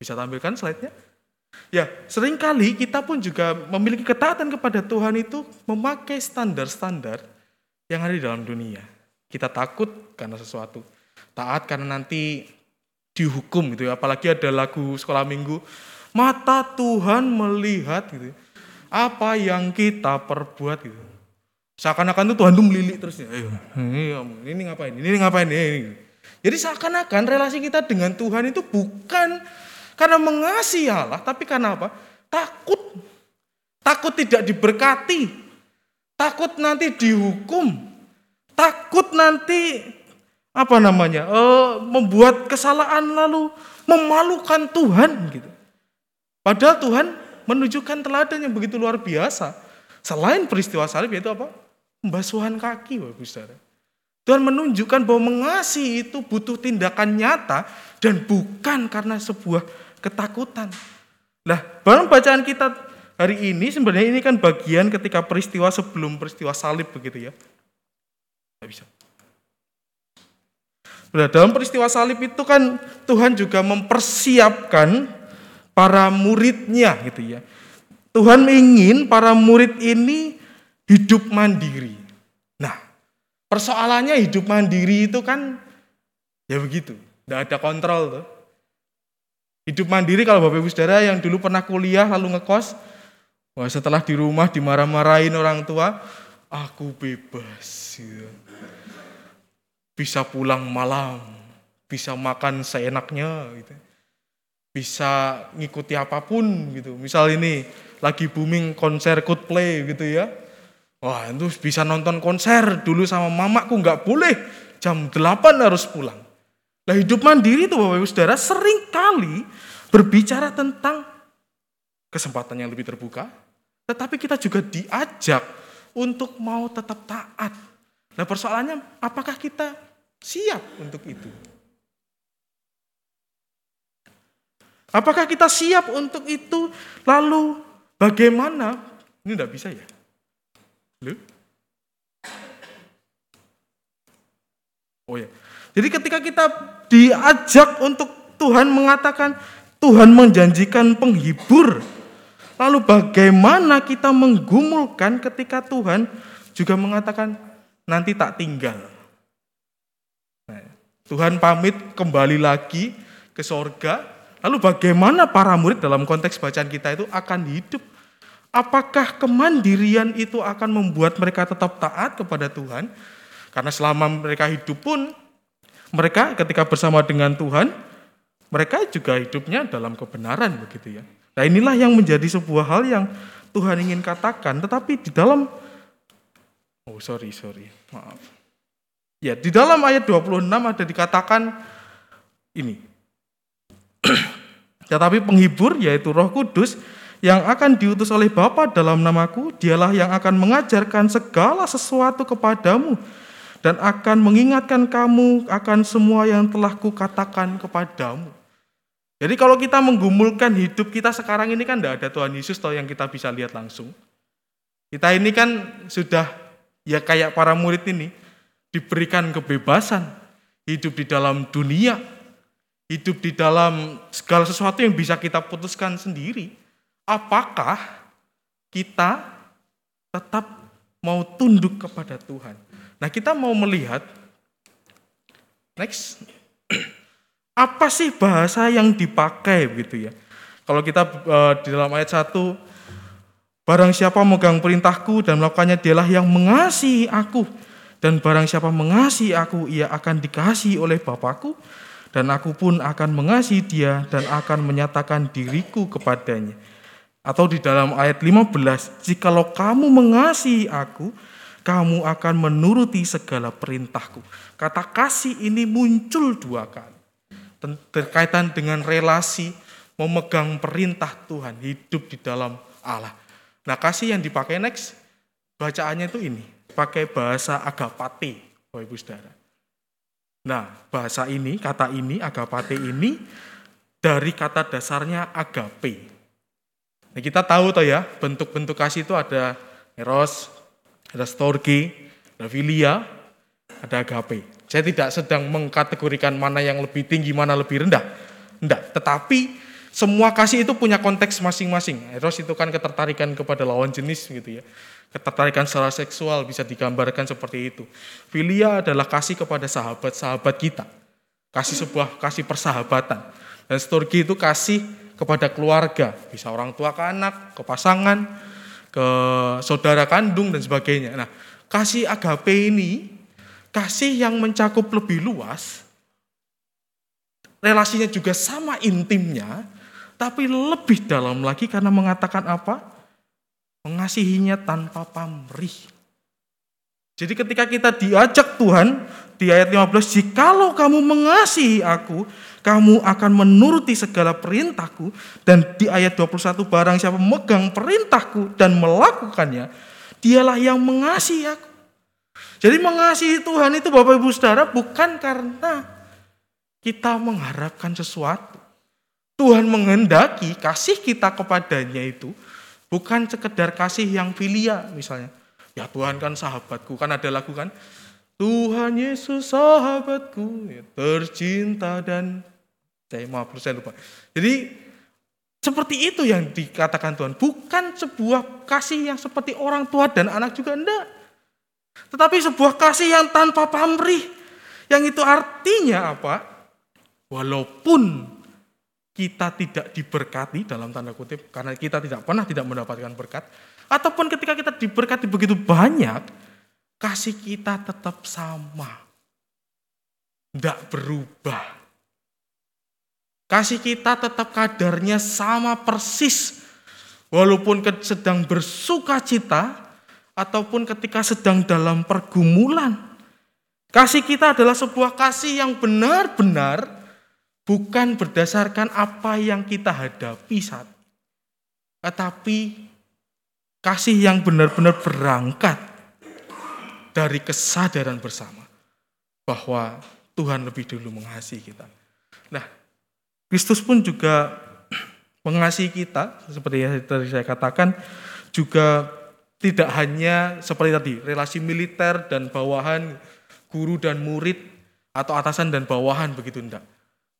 Bisa tampilkan slide-nya? Ya, sering kali kita pun juga memiliki ketaatan kepada Tuhan itu memakai standar-standar yang ada di dalam dunia. Kita takut karena sesuatu taat karena nanti dihukum gitu ya. Apalagi ada lagu sekolah minggu, mata Tuhan melihat gitu. Apa yang kita perbuat gitu. Seakan-akan tuh Tuhan tuh melilik terus ya. Ayo, ini ngapain? Ini ngapain? Ini. Jadi seakan-akan relasi kita dengan Tuhan itu bukan karena mengasihi Allah, tapi karena apa? Takut. Takut tidak diberkati. Takut nanti dihukum. Takut nanti apa namanya uh, membuat kesalahan lalu memalukan Tuhan gitu. Padahal Tuhan menunjukkan teladan yang begitu luar biasa. Selain peristiwa salib yaitu apa? Pembasuhan kaki, Bapak Saudara. Tuhan menunjukkan bahwa mengasihi itu butuh tindakan nyata dan bukan karena sebuah ketakutan. Nah, dalam bacaan kita hari ini sebenarnya ini kan bagian ketika peristiwa sebelum peristiwa salib begitu ya. Tidak bisa. Nah, dalam peristiwa salib itu kan Tuhan juga mempersiapkan para muridnya gitu ya. Tuhan ingin para murid ini hidup mandiri. Nah, persoalannya hidup mandiri itu kan ya begitu, tidak ada kontrol tuh. Hidup mandiri kalau Bapak Ibu Saudara yang dulu pernah kuliah lalu ngekos, wah setelah di rumah dimarah-marahin orang tua, aku bebas. gitu. Bisa pulang malam, bisa makan seenaknya gitu. Bisa ngikuti apa pun gitu. Misal ini lagi booming konser Coldplay gitu ya. Wah itu bisa nonton konser dulu sama mamaku nggak boleh jam 8 harus pulang. Nah hidup mandiri itu Bapak Ibu Saudara sering kali berbicara tentang kesempatan yang lebih terbuka, tetapi kita juga diajak untuk mau tetap taat. Nah persoalannya apakah kita siap untuk itu? Apakah kita siap untuk itu? Lalu bagaimana? Ini enggak bisa ya? Loh? Oh ya. Jadi ketika kita diajak untuk Tuhan mengatakan Tuhan menjanjikan penghibur. Lalu bagaimana kita menggumulkan ketika Tuhan juga mengatakan nanti tak tinggal. Tuhan pamit kembali lagi ke sorga. Lalu bagaimana para murid dalam konteks bacaan kita itu akan hidup? Apakah kemandirian itu akan membuat mereka tetap taat kepada Tuhan? Karena selama mereka hidup pun, mereka ketika bersama dengan Tuhan, mereka juga hidupnya dalam kebenaran begitu ya. Nah inilah yang menjadi sebuah hal yang Tuhan ingin katakan, tetapi di dalam, oh sorry, sorry, maaf. Ya, di dalam ayat 26 ada dikatakan ini. Tetapi penghibur yaitu Roh Kudus yang akan diutus oleh Bapa dalam namaku, dialah yang akan mengajarkan segala sesuatu kepadamu dan akan mengingatkan kamu akan semua yang telah kukatakan kepadamu. Jadi kalau kita menggumulkan hidup kita sekarang ini kan tidak ada Tuhan Yesus toh yang kita bisa lihat langsung. Kita ini kan sudah ya kayak para murid ini diberikan kebebasan hidup di dalam dunia, hidup di dalam segala sesuatu yang bisa kita putuskan sendiri. Apakah kita tetap mau tunduk kepada Tuhan? Nah, kita mau melihat next apa sih bahasa yang dipakai gitu ya. Kalau kita uh, di dalam ayat 1 barang siapa megang perintahku dan melakukannya dialah yang mengasihi aku dan barang siapa mengasihi aku ia akan dikasihi oleh Bapakku dan aku pun akan mengasihi dia dan akan menyatakan diriku kepadanya. Atau di dalam ayat 15, jikalau kamu mengasihi aku, kamu akan menuruti segala perintahku. Kata kasih ini muncul dua kali terkaitan dengan relasi memegang perintah Tuhan, hidup di dalam Allah. Nah, kasih yang dipakai next bacaannya itu ini, pakai bahasa agapate, Bapak Ibu Saudara. Nah, bahasa ini, kata ini, agapate ini dari kata dasarnya agape. Nah, kita tahu toh ya, bentuk-bentuk kasih itu ada eros, ada storge, ada filia, ada agape. Saya tidak sedang mengkategorikan mana yang lebih tinggi, mana lebih rendah. Tidak, tetapi semua kasih itu punya konteks masing-masing. Eros itu kan ketertarikan kepada lawan jenis gitu ya. Ketertarikan secara seksual bisa digambarkan seperti itu. Filia adalah kasih kepada sahabat-sahabat kita. Kasih sebuah kasih persahabatan. Dan storgi itu kasih kepada keluarga. Bisa orang tua ke anak, ke pasangan, ke saudara kandung dan sebagainya. Nah, kasih agape ini kasih yang mencakup lebih luas, relasinya juga sama intimnya, tapi lebih dalam lagi karena mengatakan apa? Mengasihinya tanpa pamrih. Jadi ketika kita diajak Tuhan di ayat 15, jikalau kamu mengasihi aku, kamu akan menuruti segala perintahku. Dan di ayat 21, barang siapa memegang perintahku dan melakukannya, dialah yang mengasihi aku. Jadi mengasihi Tuhan itu Bapak Ibu Saudara bukan karena kita mengharapkan sesuatu. Tuhan menghendaki kasih kita kepadanya itu bukan sekedar kasih yang filia misalnya. Ya Tuhan kan sahabatku, kan ada lagu kan. Tuhan Yesus sahabatku, ya, tercinta dan saya maaf saya lupa. Jadi Seperti itu yang dikatakan Tuhan. Bukan sebuah kasih yang seperti orang tua dan anak juga enggak. Tetapi sebuah kasih yang tanpa pamrih. Yang itu artinya apa? Walaupun kita tidak diberkati dalam tanda kutip karena kita tidak pernah tidak mendapatkan berkat ataupun ketika kita diberkati begitu banyak kasih kita tetap sama. Tidak berubah. Kasih kita tetap kadarnya sama persis. Walaupun sedang bersuka cita ataupun ketika sedang dalam pergumulan. Kasih kita adalah sebuah kasih yang benar-benar bukan berdasarkan apa yang kita hadapi saat tetapi kasih yang benar-benar berangkat dari kesadaran bersama bahwa Tuhan lebih dulu mengasihi kita. Nah, Kristus pun juga mengasihi kita seperti yang tadi saya katakan juga tidak hanya seperti tadi relasi militer dan bawahan guru dan murid atau atasan dan bawahan begitu enggak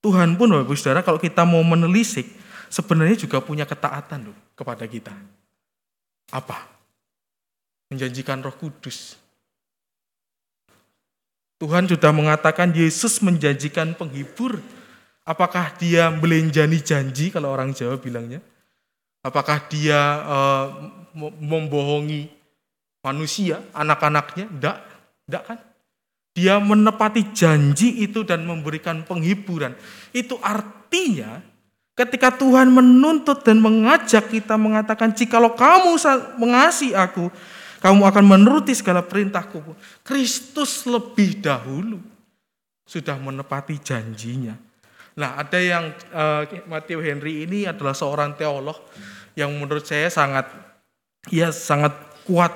Tuhan pun Bapak Ibu Saudara kalau kita mau menelisik sebenarnya juga punya ketaatan loh kepada kita. Apa? Menjanjikan Roh Kudus. Tuhan sudah mengatakan Yesus menjanjikan penghibur. Apakah dia melenjani janji kalau orang Jawa bilangnya? Apakah dia uh, membohongi manusia, anak-anaknya? Tidak, tidak kan? Dia menepati janji itu dan memberikan penghiburan. Itu artinya ketika Tuhan menuntut dan mengajak kita mengatakan, jikalau kamu mengasihi aku, kamu akan menuruti segala perintahku. Kristus lebih dahulu sudah menepati janjinya. Nah ada yang uh, Matthew Henry ini adalah seorang teolog yang menurut saya sangat ya sangat kuat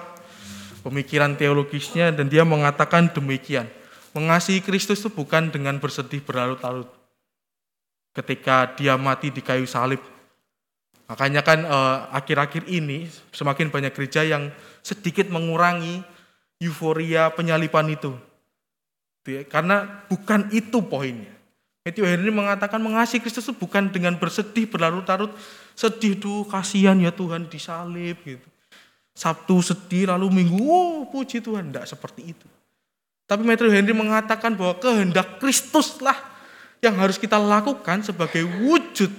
pemikiran teologisnya dan dia mengatakan demikian. Mengasihi Kristus itu bukan dengan bersedih berlarut-larut. Ketika dia mati di kayu salib. Makanya kan eh, akhir-akhir eh, ini semakin banyak gereja yang sedikit mengurangi euforia penyalipan itu. Karena bukan itu poinnya. Matthew Henry mengatakan mengasihi Kristus itu bukan dengan bersedih berlarut-larut. Sedih tuh kasihan ya Tuhan disalib gitu. Sabtu sedih, lalu Minggu, oh puji Tuhan. Tidak seperti itu. Tapi Matthew Henry mengatakan bahwa kehendak Kristuslah yang harus kita lakukan sebagai wujud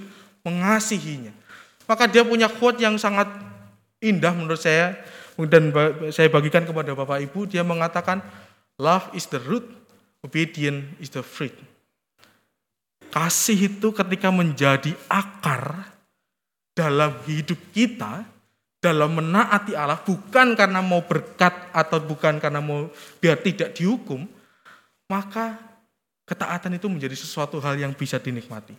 mengasihinya. Maka dia punya quote yang sangat indah menurut saya dan saya bagikan kepada Bapak Ibu. Dia mengatakan, love is the root, obedience is the fruit. Kasih itu ketika menjadi akar dalam hidup kita, dalam menaati Allah bukan karena mau berkat atau bukan karena mau biar tidak dihukum, maka ketaatan itu menjadi sesuatu hal yang bisa dinikmati.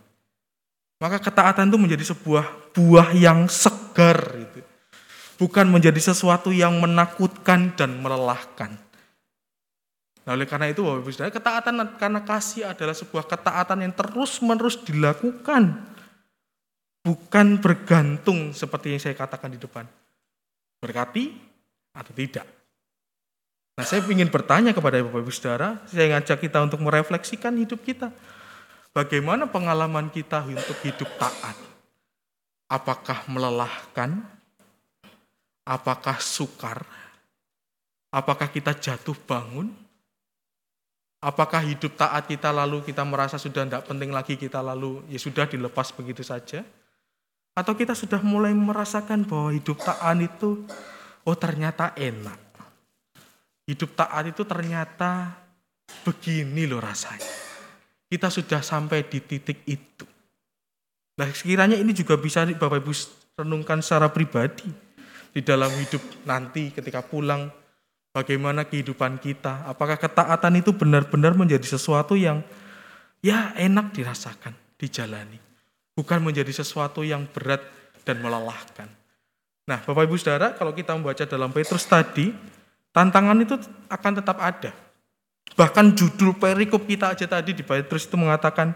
Maka ketaatan itu menjadi sebuah buah yang segar itu. Bukan menjadi sesuatu yang menakutkan dan melelahkan. Nah, oleh karena itu Bapak Ibu Saudara, ketaatan karena kasih adalah sebuah ketaatan yang terus-menerus dilakukan bukan bergantung seperti yang saya katakan di depan. Berkati atau tidak. Nah saya ingin bertanya kepada Bapak Ibu Saudara, saya ngajak kita untuk merefleksikan hidup kita. Bagaimana pengalaman kita untuk hidup taat? Apakah melelahkan? Apakah sukar? Apakah kita jatuh bangun? Apakah hidup taat kita lalu kita merasa sudah tidak penting lagi kita lalu ya sudah dilepas begitu saja? Atau kita sudah mulai merasakan bahwa hidup taat itu, oh ternyata enak. Hidup taat itu ternyata begini loh rasanya. Kita sudah sampai di titik itu. Nah sekiranya ini juga bisa Bapak Ibu renungkan secara pribadi. Di dalam hidup nanti ketika pulang, bagaimana kehidupan kita. Apakah ketaatan itu benar-benar menjadi sesuatu yang ya enak dirasakan, dijalani bukan menjadi sesuatu yang berat dan melelahkan. Nah, Bapak Ibu Saudara, kalau kita membaca dalam Petrus tadi, tantangan itu akan tetap ada. Bahkan judul perikop kita aja tadi di Petrus itu mengatakan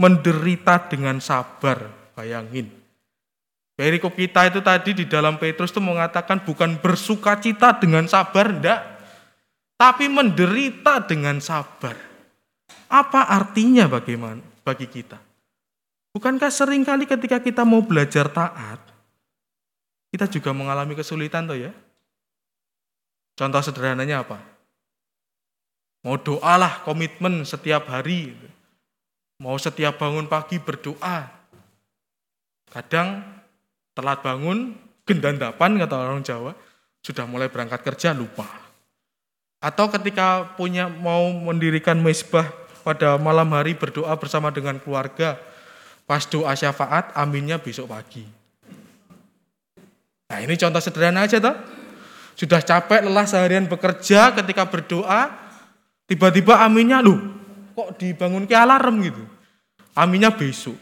menderita dengan sabar. Bayangin. Perikop kita itu tadi di dalam Petrus itu mengatakan bukan bersuka cita dengan sabar, enggak. Tapi menderita dengan sabar. Apa artinya bagaimana bagi kita? Bukankah sering kali ketika kita mau belajar taat, kita juga mengalami kesulitan toh ya? Contoh sederhananya apa? Mau doa lah komitmen setiap hari. Mau setiap bangun pagi berdoa. Kadang telat bangun, gendandapan kata orang Jawa, sudah mulai berangkat kerja lupa. Atau ketika punya mau mendirikan mesbah pada malam hari berdoa bersama dengan keluarga, pas doa syafaat, aminnya besok pagi. Nah ini contoh sederhana aja toh. Sudah capek lelah seharian bekerja ketika berdoa, tiba-tiba aminnya, lu kok dibangun ke alarm gitu. Aminnya besok.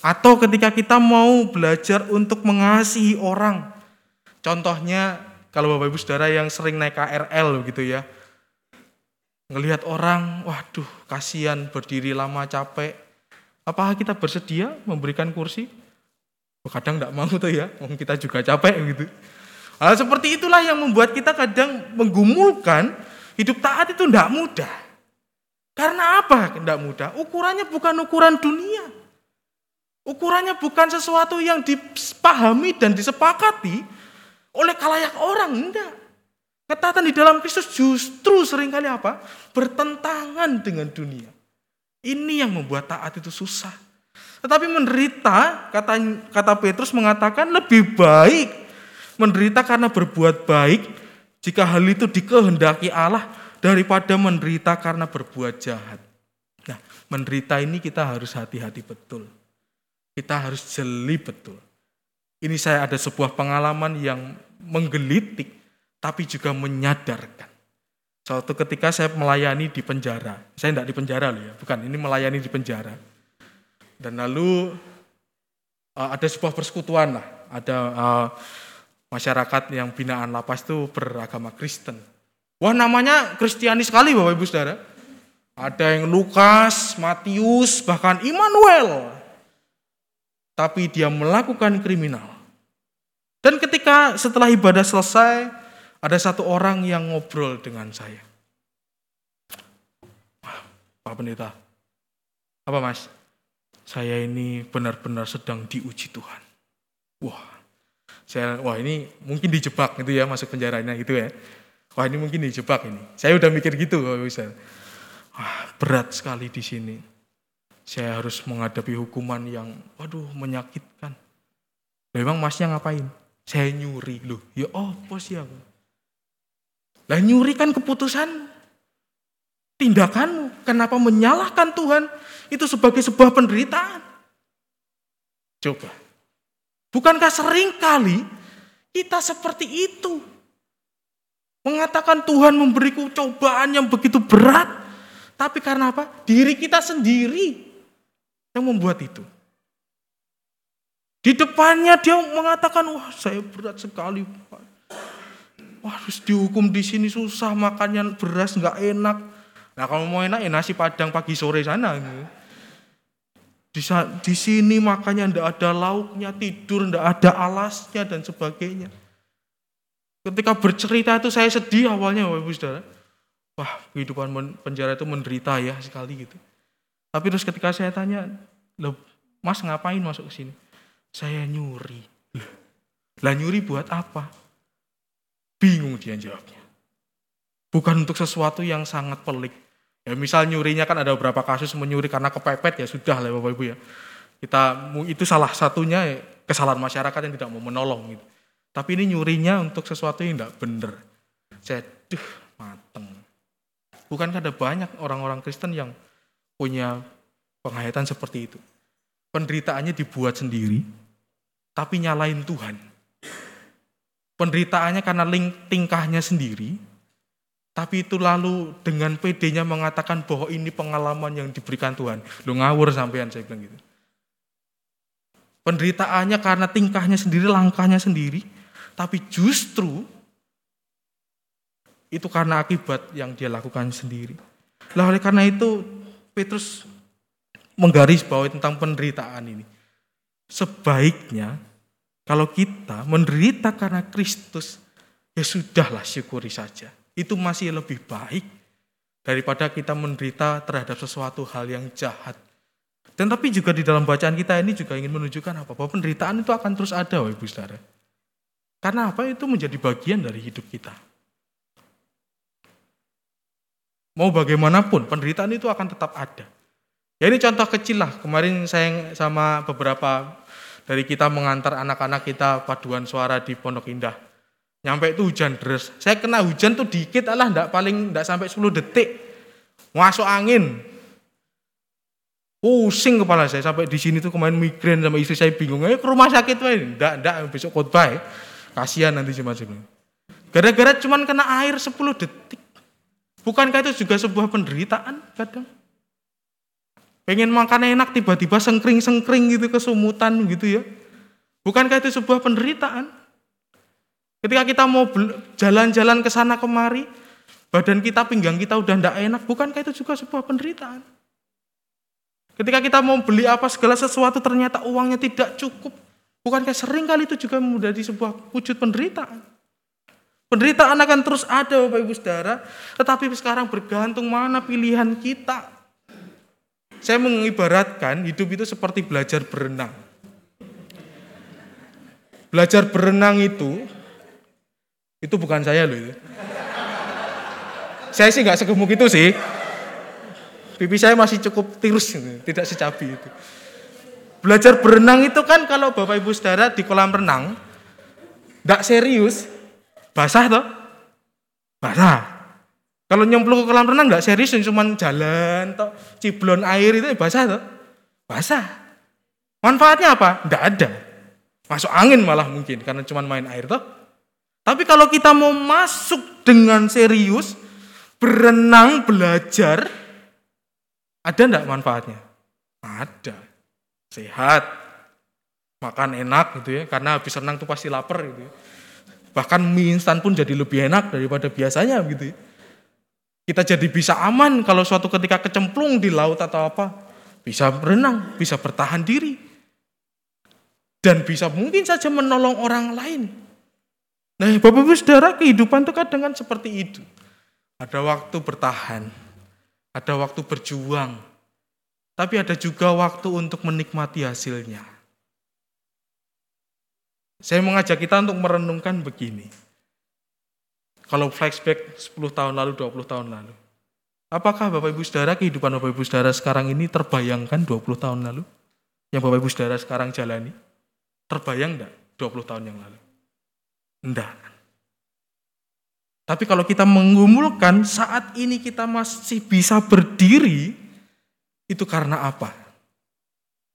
Atau ketika kita mau belajar untuk mengasihi orang. Contohnya kalau Bapak Ibu Saudara yang sering naik KRL gitu ya. Ngelihat orang, waduh kasihan berdiri lama capek. Apakah kita bersedia memberikan kursi? Oh, kadang enggak mau tuh ya, kita juga capek gitu. Hal seperti itulah yang membuat kita kadang menggumulkan hidup taat itu tidak mudah. Karena apa tidak mudah? Ukurannya bukan ukuran dunia. Ukurannya bukan sesuatu yang dipahami dan disepakati oleh kalayak orang, enggak. Ketaatan di dalam Kristus justru sering kali apa? Bertentangan dengan dunia. Ini yang membuat taat itu susah. Tetapi menderita, kata, kata Petrus mengatakan lebih baik menderita karena berbuat baik jika hal itu dikehendaki Allah daripada menderita karena berbuat jahat. Nah, menderita ini kita harus hati-hati betul. Kita harus jeli betul. Ini saya ada sebuah pengalaman yang menggelitik tapi juga menyadarkan. Suatu ketika saya melayani di penjara. Saya tidak di penjara loh ya, bukan. Ini melayani di penjara. Dan lalu uh, ada sebuah persekutuan lah. Ada uh, masyarakat yang binaan lapas itu beragama Kristen. Wah namanya Kristiani sekali Bapak Ibu Saudara. Ada yang Lukas, Matius, bahkan Immanuel. Tapi dia melakukan kriminal. Dan ketika setelah ibadah selesai, ada satu orang yang ngobrol dengan saya. Pak Pendeta, apa mas? Saya ini benar-benar sedang diuji Tuhan. Wah, saya wah ini mungkin dijebak gitu ya masuk penjaranya gitu ya. Wah ini mungkin dijebak ini. Saya udah mikir gitu bisa. Wah, berat sekali di sini. Saya harus menghadapi hukuman yang waduh menyakitkan. Memang masnya ngapain? Saya nyuri loh. Ya oh, sih aku? Lah nyuri kan keputusan tindakanmu. Kenapa menyalahkan Tuhan? Itu sebagai sebuah penderitaan. Coba. Bukankah sering kali kita seperti itu? Mengatakan Tuhan memberiku cobaan yang begitu berat. Tapi karena apa? Diri kita sendiri yang membuat itu. Di depannya dia mengatakan, wah saya berat sekali. Wah harus dihukum di sini susah, makannya beras nggak enak. Nah kalau mau enak ya nasi padang pagi sore sana. Di, di sini makannya ndak ada lauknya, tidur ndak ada alasnya dan sebagainya. Ketika bercerita itu saya sedih awalnya Bapak Ibu Saudara. Wah kehidupan penjara itu menderita ya sekali gitu. Tapi terus ketika saya tanya, Loh, mas ngapain masuk ke sini? Saya nyuri. Lah nyuri buat apa? Bingung dia jawabnya. Bukan untuk sesuatu yang sangat pelik. Ya misal nyurinya kan ada beberapa kasus menyuri karena kepepet ya sudah lah Bapak Ibu ya. Kita itu salah satunya ya, kesalahan masyarakat yang tidak mau menolong gitu. Tapi ini nyurinya untuk sesuatu yang tidak benar. Saya duh mateng. Bukankah ada banyak orang-orang Kristen yang punya penghayatan seperti itu? Penderitaannya dibuat sendiri, tapi nyalain Tuhan. Penderitaannya karena tingkahnya sendiri, tapi itu lalu dengan PD-nya mengatakan bahwa ini pengalaman yang diberikan Tuhan. Lu ngawur sampean saya bilang gitu. Penderitaannya karena tingkahnya sendiri, langkahnya sendiri, tapi justru itu karena akibat yang dia lakukan sendiri. Lah oleh karena itu Petrus menggaris bawahi tentang penderitaan ini. Sebaiknya kalau kita menderita karena Kristus, ya sudahlah syukuri saja. Itu masih lebih baik daripada kita menderita terhadap sesuatu hal yang jahat Dan tapi juga di dalam bacaan kita ini juga ingin menunjukkan apa? Bahwa penderitaan itu akan terus ada, Ibu Saudara. Karena apa? Itu menjadi bagian dari hidup kita. Mau bagaimanapun, penderitaan itu akan tetap ada. Ya ini contoh kecil lah. Kemarin saya sama beberapa dari kita mengantar anak-anak kita paduan suara di Pondok Indah. Nyampe itu hujan deras. Saya kena hujan tuh dikit alah enggak paling enggak sampai 10 detik. Masuk angin. Pusing kepala saya sampai di sini tuh kemarin migrain sama istri saya bingung. Ayo ke rumah sakit wae. Enggak, enggak besok khotbah. ya. Kasihan nanti sini. Gara-gara cuman kena air 10 detik. Bukankah itu juga sebuah penderitaan kadang? Pengen makan enak tiba-tiba sengkring-sengkring gitu kesumutan gitu ya. Bukankah itu sebuah penderitaan? Ketika kita mau jalan-jalan ke sana kemari, badan kita, pinggang kita udah ndak enak, bukankah itu juga sebuah penderitaan? Ketika kita mau beli apa segala sesuatu ternyata uangnya tidak cukup, bukankah sering kali itu juga menjadi sebuah wujud penderitaan? Penderitaan akan terus ada Bapak Ibu Saudara, tetapi sekarang bergantung mana pilihan kita. Saya mengibaratkan hidup itu seperti belajar berenang. Belajar berenang itu, itu bukan saya loh itu. Saya sih nggak segemuk itu sih. Pipi saya masih cukup tirus, gitu, tidak secabi itu. Belajar berenang itu kan kalau Bapak Ibu Saudara di kolam renang, nggak serius, basah toh? Basah. Kalau nyemplung ke kolam renang nggak serius, cuma jalan toh, ciblon air itu ya basah toh? Basah. Manfaatnya apa? Nggak ada. Masuk angin malah mungkin karena cuma main air toh. Tapi kalau kita mau masuk dengan serius, berenang, belajar, ada enggak manfaatnya? Ada. Sehat. Makan enak gitu ya, karena habis renang tuh pasti lapar gitu ya. Bahkan mie instan pun jadi lebih enak daripada biasanya gitu ya. Kita jadi bisa aman kalau suatu ketika kecemplung di laut atau apa, bisa berenang, bisa bertahan diri. Dan bisa mungkin saja menolong orang lain. Nah, Bapak Ibu Saudara, kehidupan itu kadang kan seperti itu. Ada waktu bertahan, ada waktu berjuang, tapi ada juga waktu untuk menikmati hasilnya. Saya mengajak kita untuk merenungkan begini. Kalau flashback 10 tahun lalu, 20 tahun lalu. Apakah Bapak Ibu Saudara, kehidupan Bapak Ibu Saudara sekarang ini terbayangkan 20 tahun lalu? Yang Bapak Ibu Saudara sekarang jalani? Terbayang enggak 20 tahun yang lalu? Enggak. Tapi kalau kita menggumulkan saat ini kita masih bisa berdiri, itu karena apa?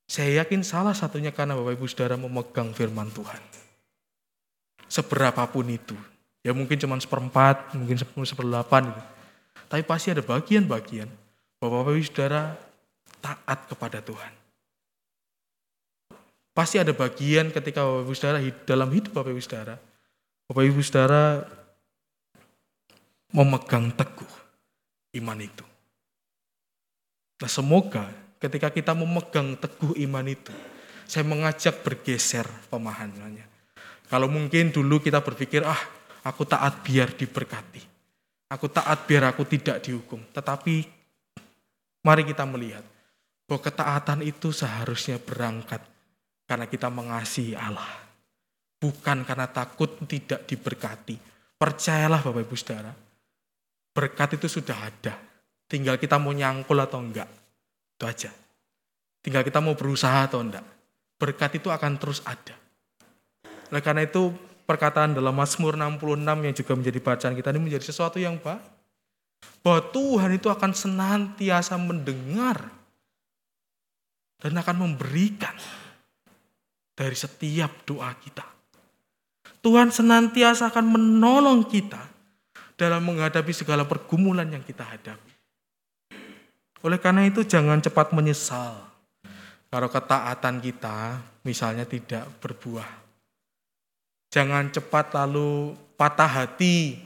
Saya yakin salah satunya karena Bapak Ibu Saudara memegang firman Tuhan. Seberapapun itu. Ya mungkin cuma seperempat, mungkin seperdelapan. Gitu. Tapi pasti ada bagian-bagian bahwa Bapak Ibu Saudara taat kepada Tuhan. Pasti ada bagian ketika Bapak Ibu Saudara dalam hidup Bapak Ibu Saudara. Bapak Ibu Saudara memegang teguh iman itu. Nah semoga ketika kita memegang teguh iman itu, saya mengajak bergeser pemahamannya. Kalau mungkin dulu kita berpikir, ah aku taat biar diberkati. Aku taat biar aku tidak dihukum. Tetapi mari kita melihat bahwa ketaatan itu seharusnya berangkat karena kita mengasihi Allah. Bukan karena takut tidak diberkati. Percayalah Bapak Ibu Saudara, berkat itu sudah ada. Tinggal kita mau nyangkul atau enggak. Itu aja. Tinggal kita mau berusaha atau enggak. Berkat itu akan terus ada. Oleh karena itu perkataan dalam Mazmur 66 yang juga menjadi bacaan kita ini menjadi sesuatu yang baik. Bahwa Tuhan itu akan senantiasa mendengar dan akan memberikan dari setiap doa kita. Tuhan senantiasa akan menolong kita dalam menghadapi segala pergumulan yang kita hadapi. Oleh karena itu jangan cepat menyesal kalau ketaatan kita misalnya tidak berbuah. Jangan cepat lalu patah hati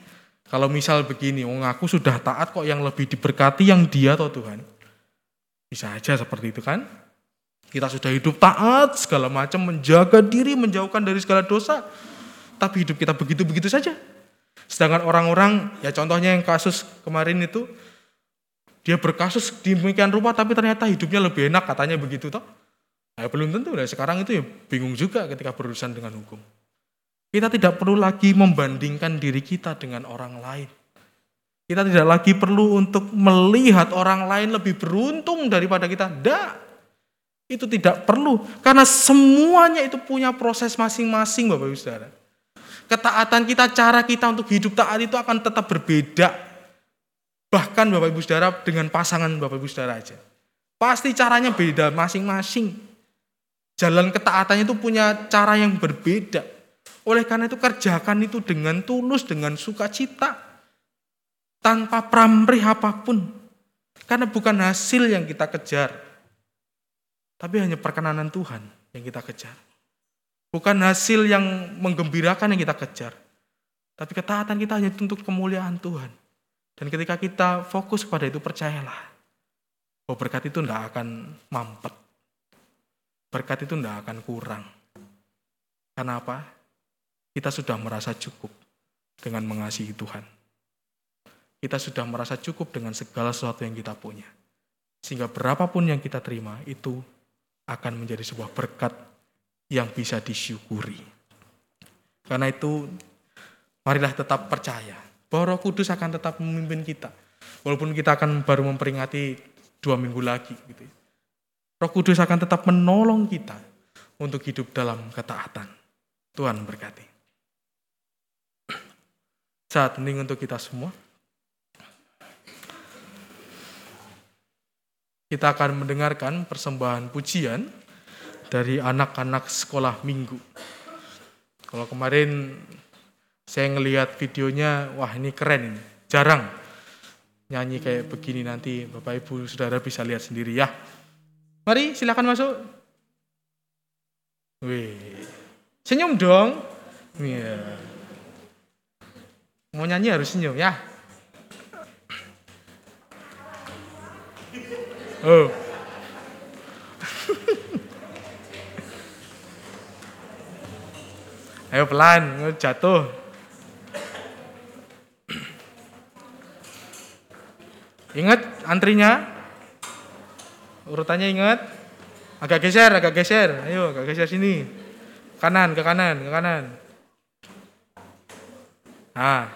kalau misal begini, oh aku sudah taat kok yang lebih diberkati yang dia atau Tuhan. Bisa aja seperti itu kan? Kita sudah hidup taat segala macam, menjaga diri, menjauhkan dari segala dosa. Tapi hidup kita begitu-begitu saja. Sedangkan orang-orang, ya contohnya yang kasus kemarin itu, dia berkasus demikian rupa tapi ternyata hidupnya lebih enak katanya begitu toh. Nah, belum tentu lah sekarang itu ya bingung juga ketika berurusan dengan hukum. Kita tidak perlu lagi membandingkan diri kita dengan orang lain. Kita tidak lagi perlu untuk melihat orang lain lebih beruntung daripada kita. Tidak. Itu tidak perlu. Karena semuanya itu punya proses masing-masing Bapak Ibu Saudara. Ketaatan kita, cara kita untuk hidup taat itu akan tetap berbeda. Bahkan Bapak Ibu Saudara dengan pasangan Bapak Ibu Saudara aja. Pasti caranya beda masing-masing. Jalan ketaatannya itu punya cara yang berbeda. Oleh karena itu kerjakan itu dengan tulus, dengan sukacita tanpa pamrih apa pun. Karena bukan hasil yang kita kejar, tapi hanya perkenanan Tuhan yang kita kejar. Bukan hasil yang menggembirakan yang kita kejar, tapi ketaatan kita hanya untuk kemuliaan Tuhan. Dan ketika kita fokus pada itu, percayalah bahwa berkat itu tidak akan mampet. Berkat itu tidak akan kurang. Karena apa? Kita sudah merasa cukup dengan mengasihi Tuhan kita sudah merasa cukup dengan segala sesuatu yang kita punya. Sehingga berapapun yang kita terima itu akan menjadi sebuah berkat yang bisa disyukuri. Karena itu marilah tetap percaya bahwa Roh Kudus akan tetap memimpin kita. Walaupun kita akan baru memperingati dua minggu lagi. Gitu. Roh Kudus akan tetap menolong kita untuk hidup dalam ketaatan. Tuhan berkati. Saat ini untuk kita semua. kita akan mendengarkan persembahan pujian dari anak-anak sekolah minggu. Kalau kemarin saya ngelihat videonya, wah ini keren jarang nyanyi kayak begini nanti Bapak Ibu Saudara bisa lihat sendiri ya. Mari silakan masuk. Wih, senyum dong. Iya. Mau nyanyi harus senyum ya. Oh. Ayo pelan, jatuh. Ingat antrinya? Urutannya ingat? Agak geser, agak geser. Ayo, agak geser sini. Kanan, ke kanan, ke kanan. Nah,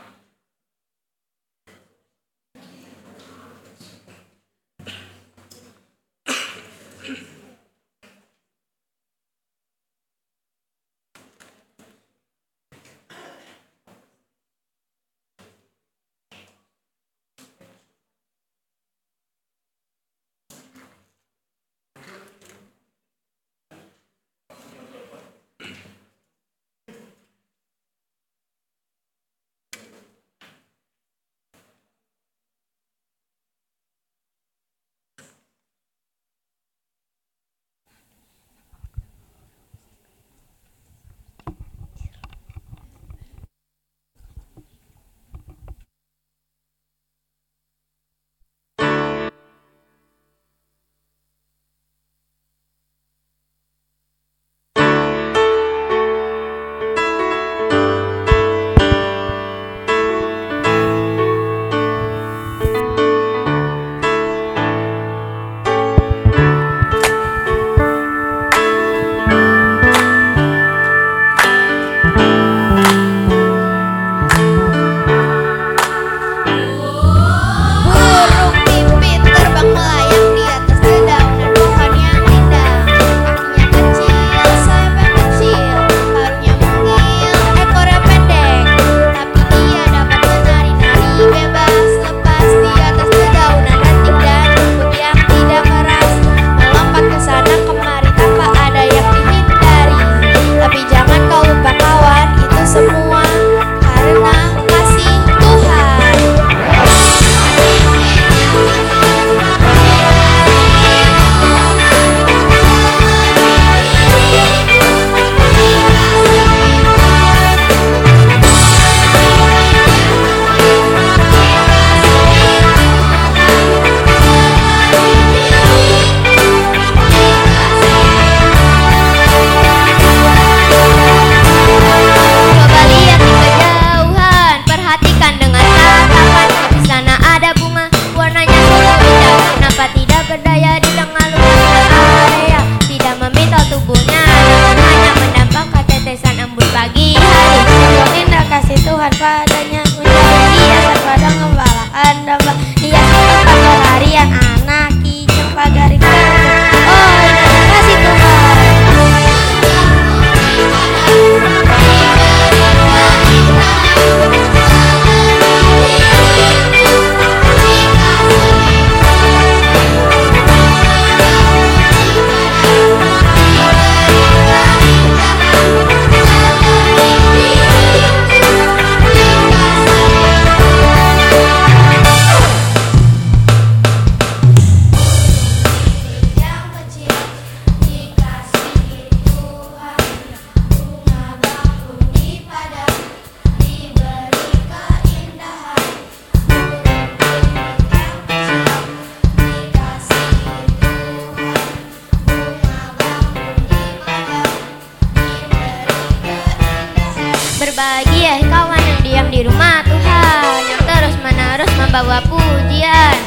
pujian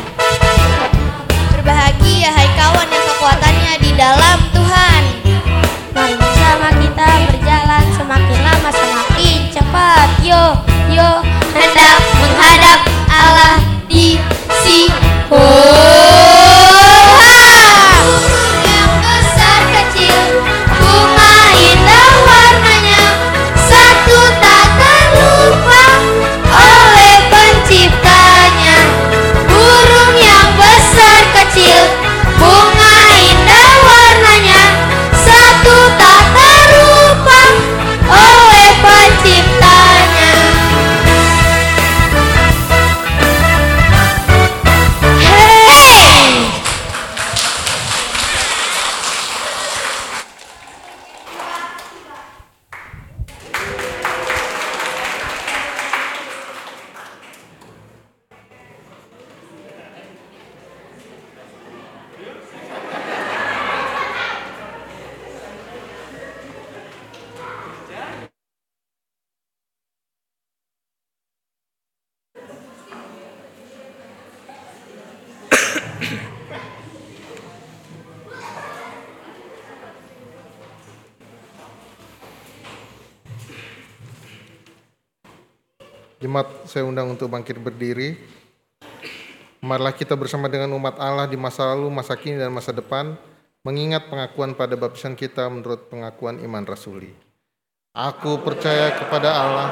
saya undang untuk bangkit berdiri. Marilah kita bersama dengan umat Allah di masa lalu, masa kini, dan masa depan mengingat pengakuan pada baptisan kita menurut pengakuan iman rasuli. Aku percaya kepada Allah,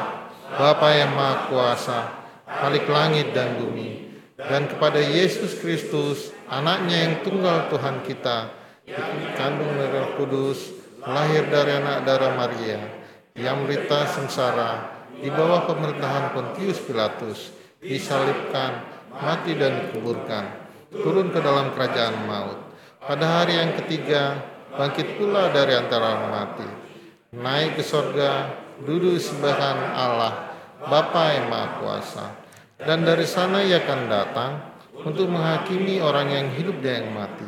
Bapa yang Maha Kuasa, Khalik langit dan bumi, dan kepada Yesus Kristus, anaknya yang tunggal Tuhan kita, dikandung dari Roh Kudus, lahir dari anak darah Maria, yang menderita sengsara, di bawah pemerintahan Pontius Pilatus, disalibkan, mati dan dikuburkan, turun ke dalam kerajaan maut. Pada hari yang ketiga, bangkit pula dari antara orang mati, naik ke sorga, duduk sebelahan Allah, Bapa yang Maha Kuasa. Dan dari sana ia akan datang untuk menghakimi orang yang hidup dan yang mati.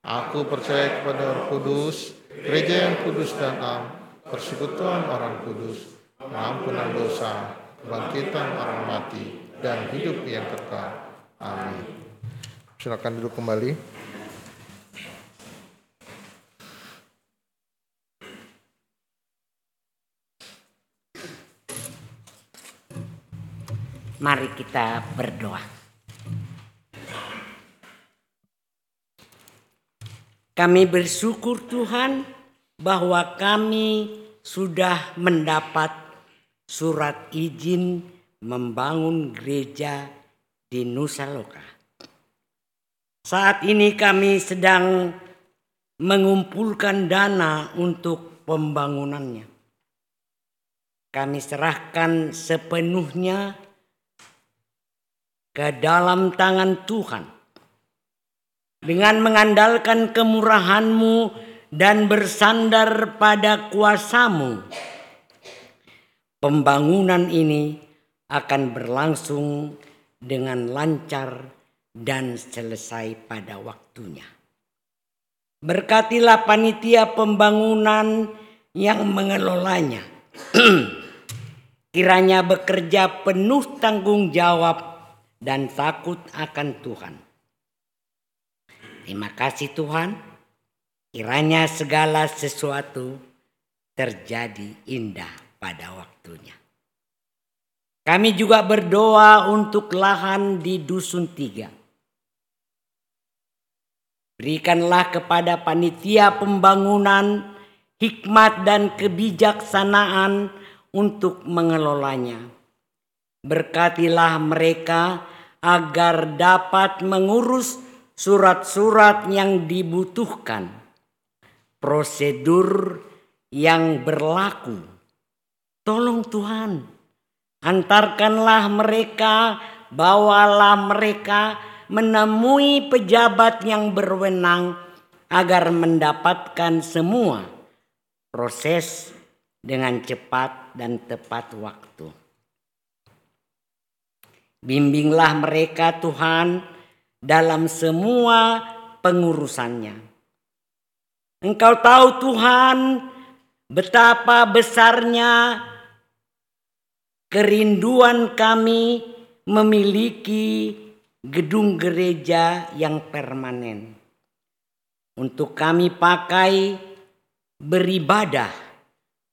Aku percaya kepada Roh Kudus, gereja yang kudus dan am, persekutuan orang kudus, pengampunan dosa, kebangkitan orang mati, dan hidup yang kekal. Amin. Silakan duduk kembali. Mari kita berdoa. Kami bersyukur Tuhan bahwa kami sudah mendapat surat izin membangun gereja di Nusa Loka. Saat ini kami sedang mengumpulkan dana untuk pembangunannya. Kami serahkan sepenuhnya ke dalam tangan Tuhan. Dengan mengandalkan kemurahan-Mu dan bersandar pada kuasamu, pembangunan ini akan berlangsung dengan lancar dan selesai pada waktunya. Berkatilah panitia pembangunan yang mengelolanya. Kiranya bekerja penuh tanggung jawab dan takut akan Tuhan. Terima kasih Tuhan. Kiranya segala sesuatu terjadi indah pada waktunya. Kami juga berdoa untuk lahan di Dusun Tiga. Berikanlah kepada panitia pembangunan hikmat dan kebijaksanaan untuk mengelolanya. Berkatilah mereka agar dapat mengurus surat-surat yang dibutuhkan, prosedur yang berlaku. Tolong Tuhan, antarkanlah mereka, bawalah mereka menemui pejabat yang berwenang agar mendapatkan semua proses dengan cepat dan tepat waktu. Bimbinglah mereka Tuhan dalam semua pengurusannya. Engkau tahu Tuhan betapa besarnya kerinduan kami memiliki gedung gereja yang permanen. Untuk kami pakai beribadah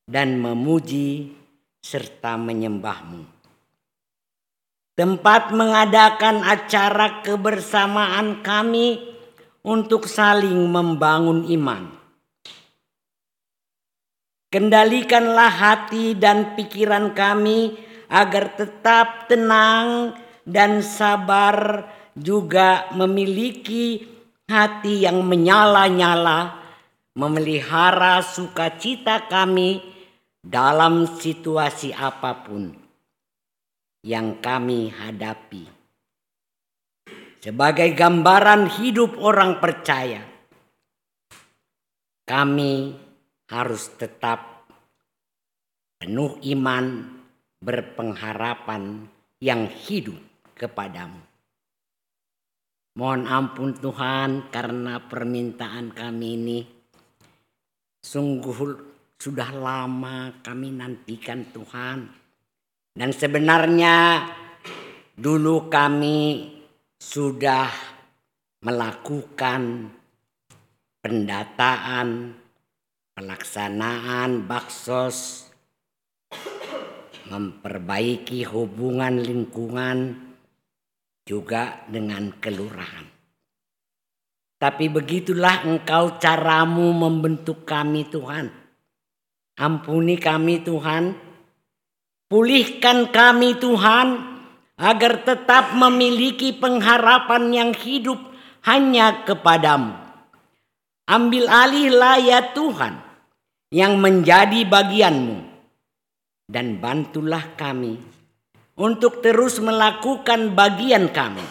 dan memuji serta menyembahmu. Tempat mengadakan acara kebersamaan kami untuk saling membangun iman. Kendalikanlah hati dan pikiran kami agar tetap tenang dan sabar juga memiliki hati yang menyala-nyala memelihara sukacita kami dalam situasi apa pun yang kami hadapi. Sebagai gambaran hidup orang percaya, kami harus tetap penuh iman, berpengharapan yang hidup kepadamu. Mohon ampun Tuhan karena permintaan kami ini sungguh sudah lama kami nantikan Tuhan. Dan sebenarnya dulu kami sudah melakukan pendataan, pelaksanaan baksos, memperbaiki hubungan lingkungan juga dengan kelurahan. Tapi begitulah engkau caramu membentuk kami Tuhan. Ampuni kami Tuhan. Pulihkan kami Tuhan agar tetap memiliki pengharapan yang hidup hanya kepadamu. Ambil alihlah ya Tuhan yang menjadi bagianmu. Dan bantulah kami untuk terus melakukan bagian kami.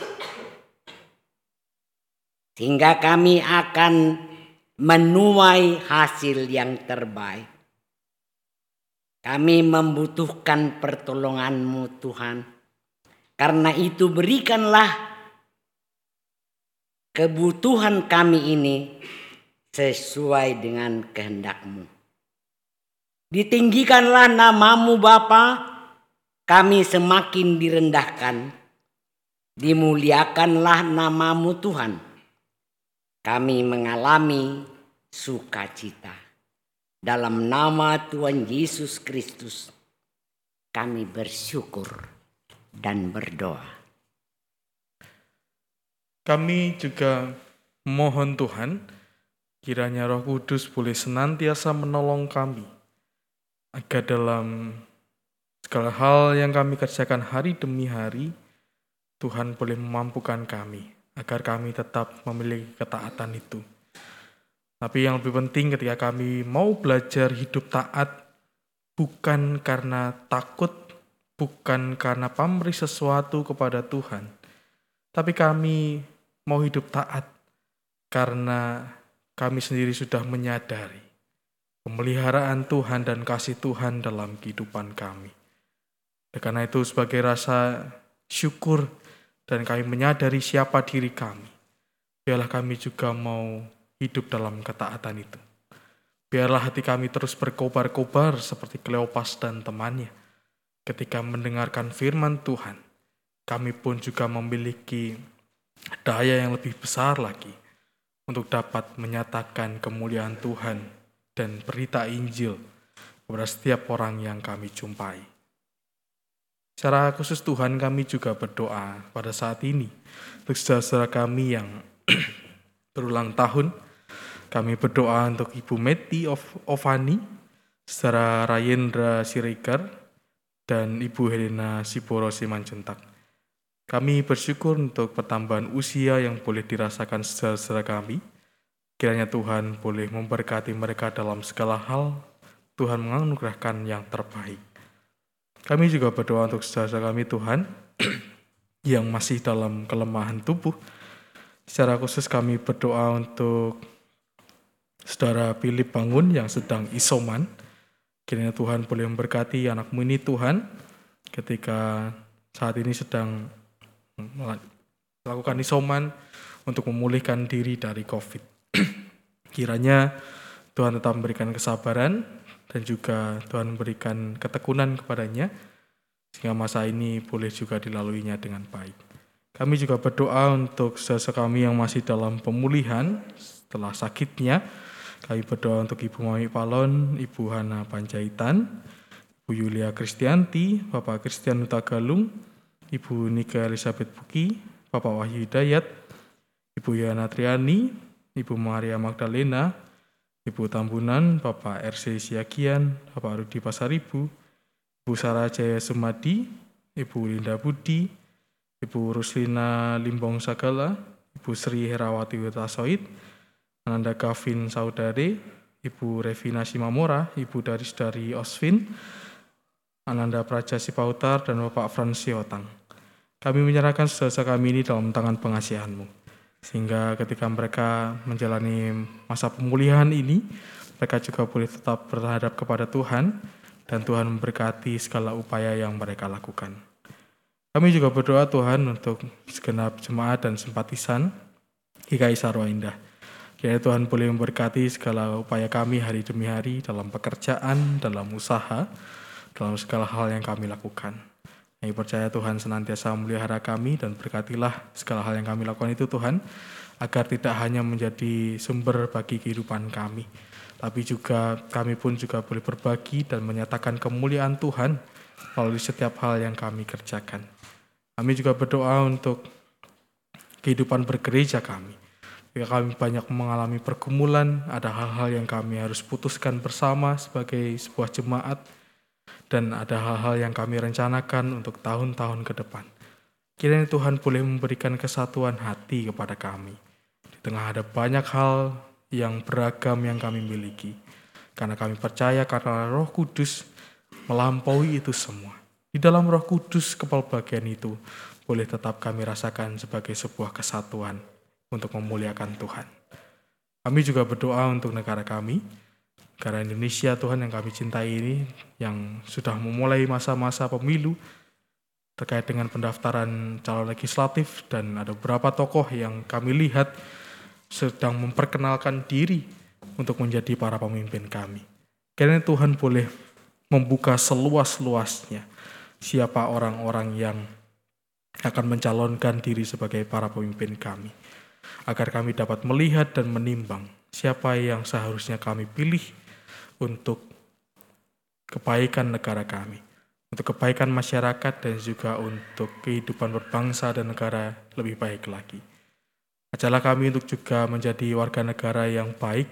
Sehingga kami akan menuai hasil yang terbaik. Kami membutuhkan pertolonganmu Tuhan. Karena itu berikanlah kebutuhan kami ini sesuai dengan kehendakmu. Ditinggikanlah namamu Bapa, kami semakin direndahkan. Dimuliakanlah namamu Tuhan. Kami mengalami sukacita. Dalam nama Tuhan Yesus Kristus, kami bersyukur dan berdoa. Kami juga mohon Tuhan, kiranya Roh Kudus boleh senantiasa menolong kami, agar dalam segala hal yang kami kerjakan hari demi hari, Tuhan boleh memampukan kami, agar kami tetap memiliki ketaatan itu. Tapi yang lebih penting ketika kami mau belajar hidup taat, bukan karena takut, bukan karena pamrih sesuatu kepada Tuhan, tapi kami mau hidup taat karena kami sendiri sudah menyadari pemeliharaan Tuhan dan kasih Tuhan dalam kehidupan kami. Dan karena itu sebagai rasa syukur dan kami menyadari siapa diri kami, biarlah kami juga mau hidup dalam ketaatan itu. Biarlah hati kami terus berkobar-kobar seperti Kleopas dan temannya. Ketika mendengarkan firman Tuhan, kami pun juga memiliki daya yang lebih besar lagi untuk dapat menyatakan kemuliaan Tuhan dan berita Injil kepada setiap orang yang kami jumpai. Secara khusus Tuhan kami juga berdoa pada saat ini untuk saudara-saudara kami yang berulang tahun. Kami berdoa untuk Ibu Meti of Ovani, saudara Rayendra Siregar, dan Ibu Helena Siporo Simanjuntak. Kami bersyukur untuk pertambahan usia yang boleh dirasakan saudara-saudara kami. Kiranya Tuhan boleh memberkati mereka dalam segala hal. Tuhan menganugerahkan yang terbaik. Kami juga berdoa untuk saudara kami Tuhan yang masih dalam kelemahan tubuh. Secara khusus kami berdoa untuk saudara Philip Bangun yang sedang isoman. Kiranya Tuhan boleh memberkati anakmu ini Tuhan ketika saat ini sedang melakukan isoman untuk memulihkan diri dari COVID. Kiranya Tuhan tetap memberikan kesabaran dan juga Tuhan memberikan ketekunan kepadanya sehingga masa ini boleh juga dilaluinya dengan baik. Kami juga berdoa untuk saudara kami yang masih dalam pemulihan setelah sakitnya. Kami berdoa untuk Ibu Mami Palon, Ibu Hana Panjaitan, Ibu Yulia Kristianti, Bapak Kristian Utagalung, Ibu Nika Elizabeth Buki, Bapak Wahyu Hidayat, Ibu Yana Triani, Ibu Maria Magdalena, Ibu Tambunan, Bapak RC Siagian, Bapak Rudi Pasaribu, Ibu Sarah Jaya Sumadi, Ibu Linda Budi, Ibu Ruslina Limbong Sagala, Ibu Sri Herawati Witasoid, Ananda Kavin Saudare, Ibu Revina Simamora, Ibu Daris dari Osvin, Ananda Praja Sipautar, dan Bapak Frans Siotang. Kami menyerahkan saudara kami ini dalam tangan pengasihanmu. Sehingga ketika mereka menjalani masa pemulihan ini, mereka juga boleh tetap berhadap kepada Tuhan, dan Tuhan memberkati segala upaya yang mereka lakukan. Kami juga berdoa Tuhan untuk segenap jemaat dan simpatisan GKI Sarwa Indah. Kiranya Tuhan boleh memberkati segala upaya kami hari demi hari dalam pekerjaan, dalam usaha, dalam segala hal yang kami lakukan. Kami percaya Tuhan senantiasa memelihara kami dan berkatilah segala hal yang kami lakukan itu Tuhan, agar tidak hanya menjadi sumber bagi kehidupan kami, tapi juga kami pun juga boleh berbagi dan menyatakan kemuliaan Tuhan melalui setiap hal yang kami kerjakan. Kami juga berdoa untuk kehidupan bergereja kami. Jika kami banyak mengalami pergumulan, ada hal-hal yang kami harus putuskan bersama sebagai sebuah jemaat, dan ada hal-hal yang kami rencanakan untuk tahun-tahun ke depan. Kiranya Tuhan boleh memberikan kesatuan hati kepada kami. Di tengah ada banyak hal yang beragam yang kami miliki. Karena kami percaya karena roh kudus melampaui itu semua. Di dalam roh kudus kepala bagian itu boleh tetap kami rasakan sebagai sebuah kesatuan untuk memuliakan Tuhan. Kami juga berdoa untuk negara kami, negara Indonesia Tuhan yang kami cintai ini, yang sudah memulai masa-masa pemilu terkait dengan pendaftaran calon legislatif dan ada beberapa tokoh yang kami lihat sedang memperkenalkan diri untuk menjadi para pemimpin kami. Karena Tuhan boleh membuka seluas-luasnya siapa orang-orang yang akan mencalonkan diri sebagai para pemimpin kami agar kami dapat melihat dan menimbang siapa yang seharusnya kami pilih untuk kebaikan negara kami, untuk kebaikan masyarakat dan juga untuk kehidupan berbangsa dan negara lebih baik lagi. Ajalah kami untuk juga menjadi warga negara yang baik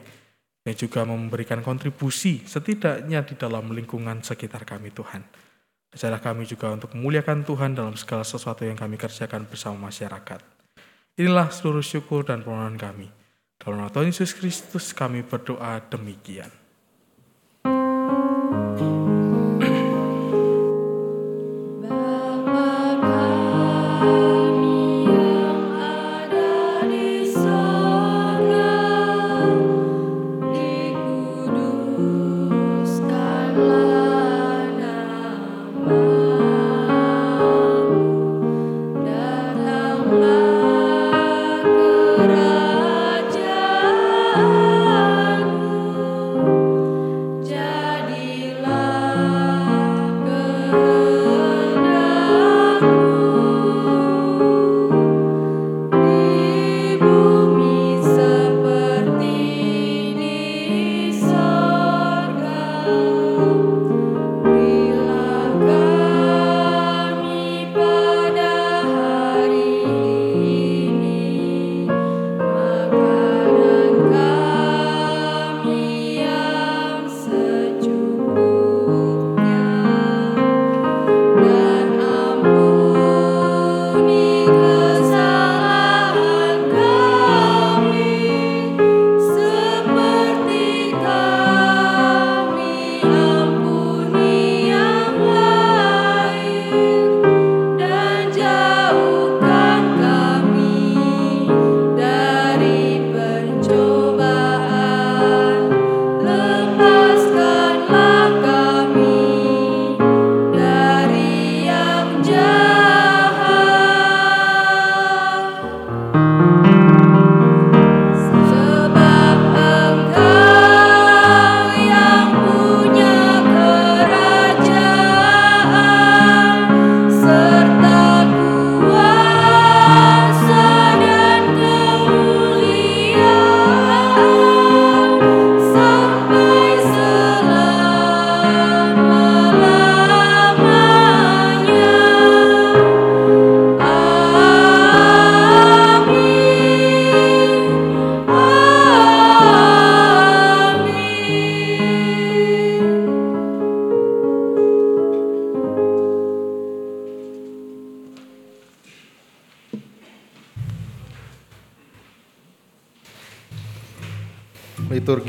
dan juga memberikan kontribusi setidaknya di dalam lingkungan sekitar kami Tuhan. Ajalah kami juga untuk memuliakan Tuhan dalam segala sesuatu yang kami kerjakan bersama masyarakat. Inilah seluruh syukur dan permohonan kami. Dalam nama Tuhan Yesus Kristus kami berdoa demikian.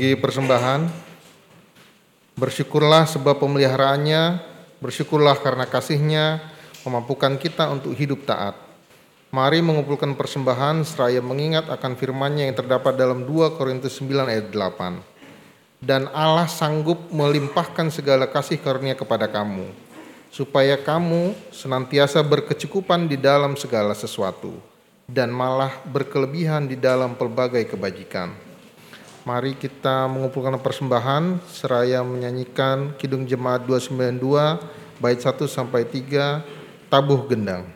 Liturgi persembahan. Bersyukurlah sebab pemeliharaannya, bersyukurlah karena kasihnya memampukan kita untuk hidup taat. Mari mengumpulkan persembahan seraya mengingat akan firman-Nya yang terdapat dalam 2 Korintus 9 ayat 8. Dan Allah sanggup melimpahkan segala kasih karunia kepada kamu, supaya kamu senantiasa berkecukupan di dalam segala sesuatu, dan malah berkelebihan di dalam pelbagai kebajikan. Mari kita mengumpulkan persembahan seraya menyanyikan Kidung Jemaat 292 bait 1 sampai 3 tabuh gendang.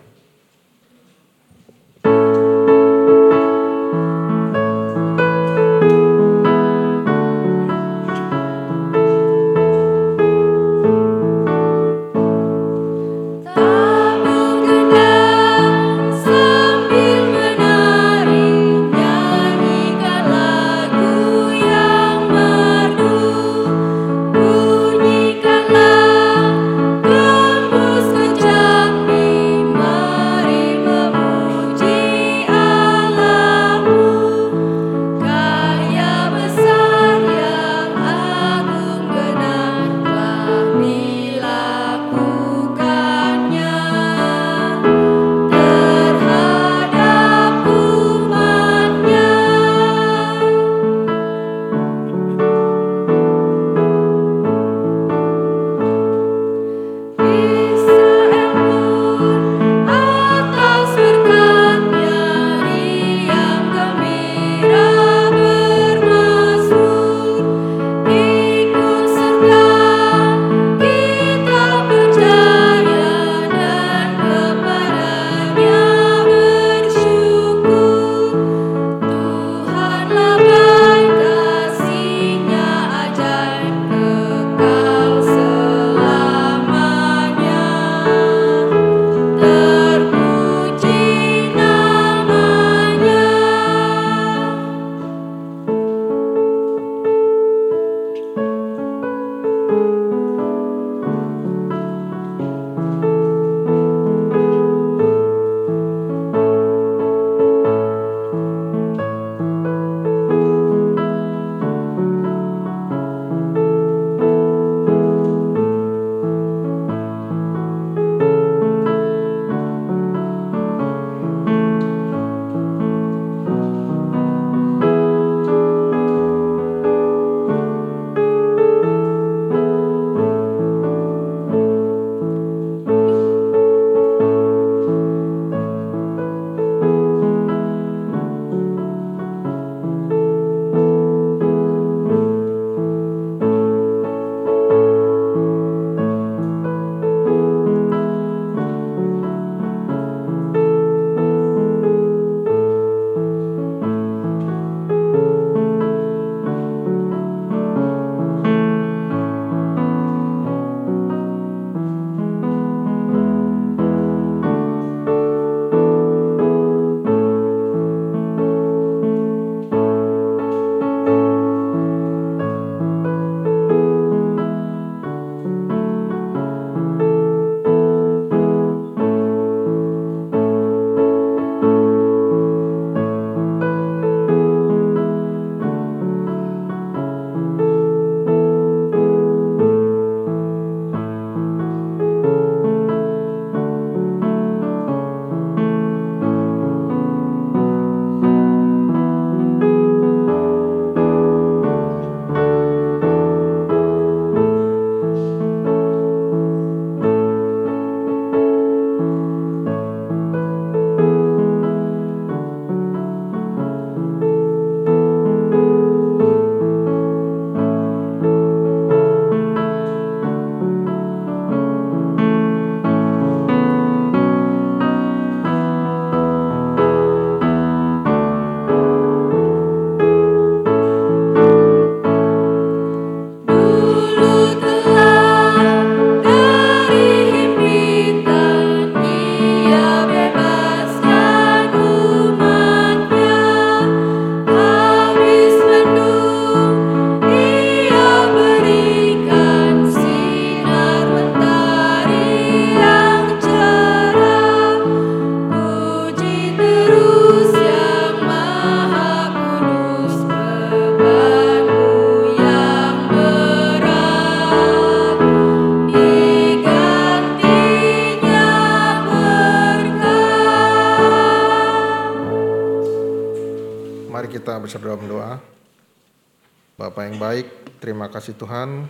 Baik, terima kasih Tuhan.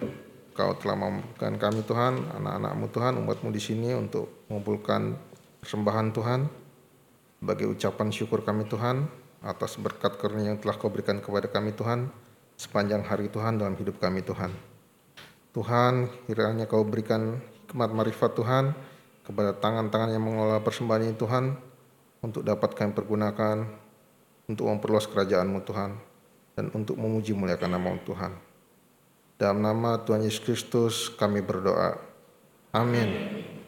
Kau telah memampukan kami Tuhan, anak-anakmu Tuhan, umatmu di sini untuk mengumpulkan persembahan Tuhan. Sebagai ucapan syukur kami Tuhan, atas berkat karunia yang telah kau berikan kepada kami Tuhan, sepanjang hari Tuhan dalam hidup kami Tuhan. Tuhan, kiranya kau berikan hikmat marifat Tuhan kepada tangan-tangan yang mengelola persembahan ini Tuhan, untuk dapat kami pergunakan untuk memperluas kerajaan-Mu Tuhan, dan untuk memuji muliakan nama Tuhan. Dalam nama Tuhan Yesus Kristus kami berdoa. Amin.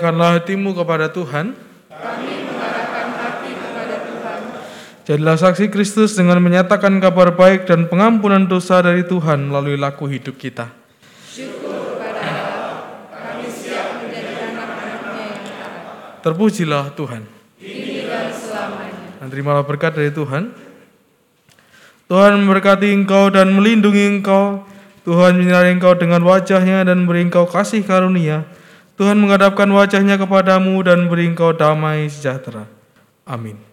Kini arahkanlah hatimu kepada Tuhan. Jadilah saksi Kristus dengan menyatakan kabar baik dan pengampunan dosa dari Tuhan melalui laku hidup kita. Terpujilah Tuhan. Dan terimalah berkat dari Tuhan. Tuhan memberkati engkau dan melindungi engkau. Tuhan menyinari engkau dengan wajahnya dan beri engkau kasih karunia. Tuhan menghadapkan wajahnya kepadamu dan beri engkau damai sejahtera. Amin.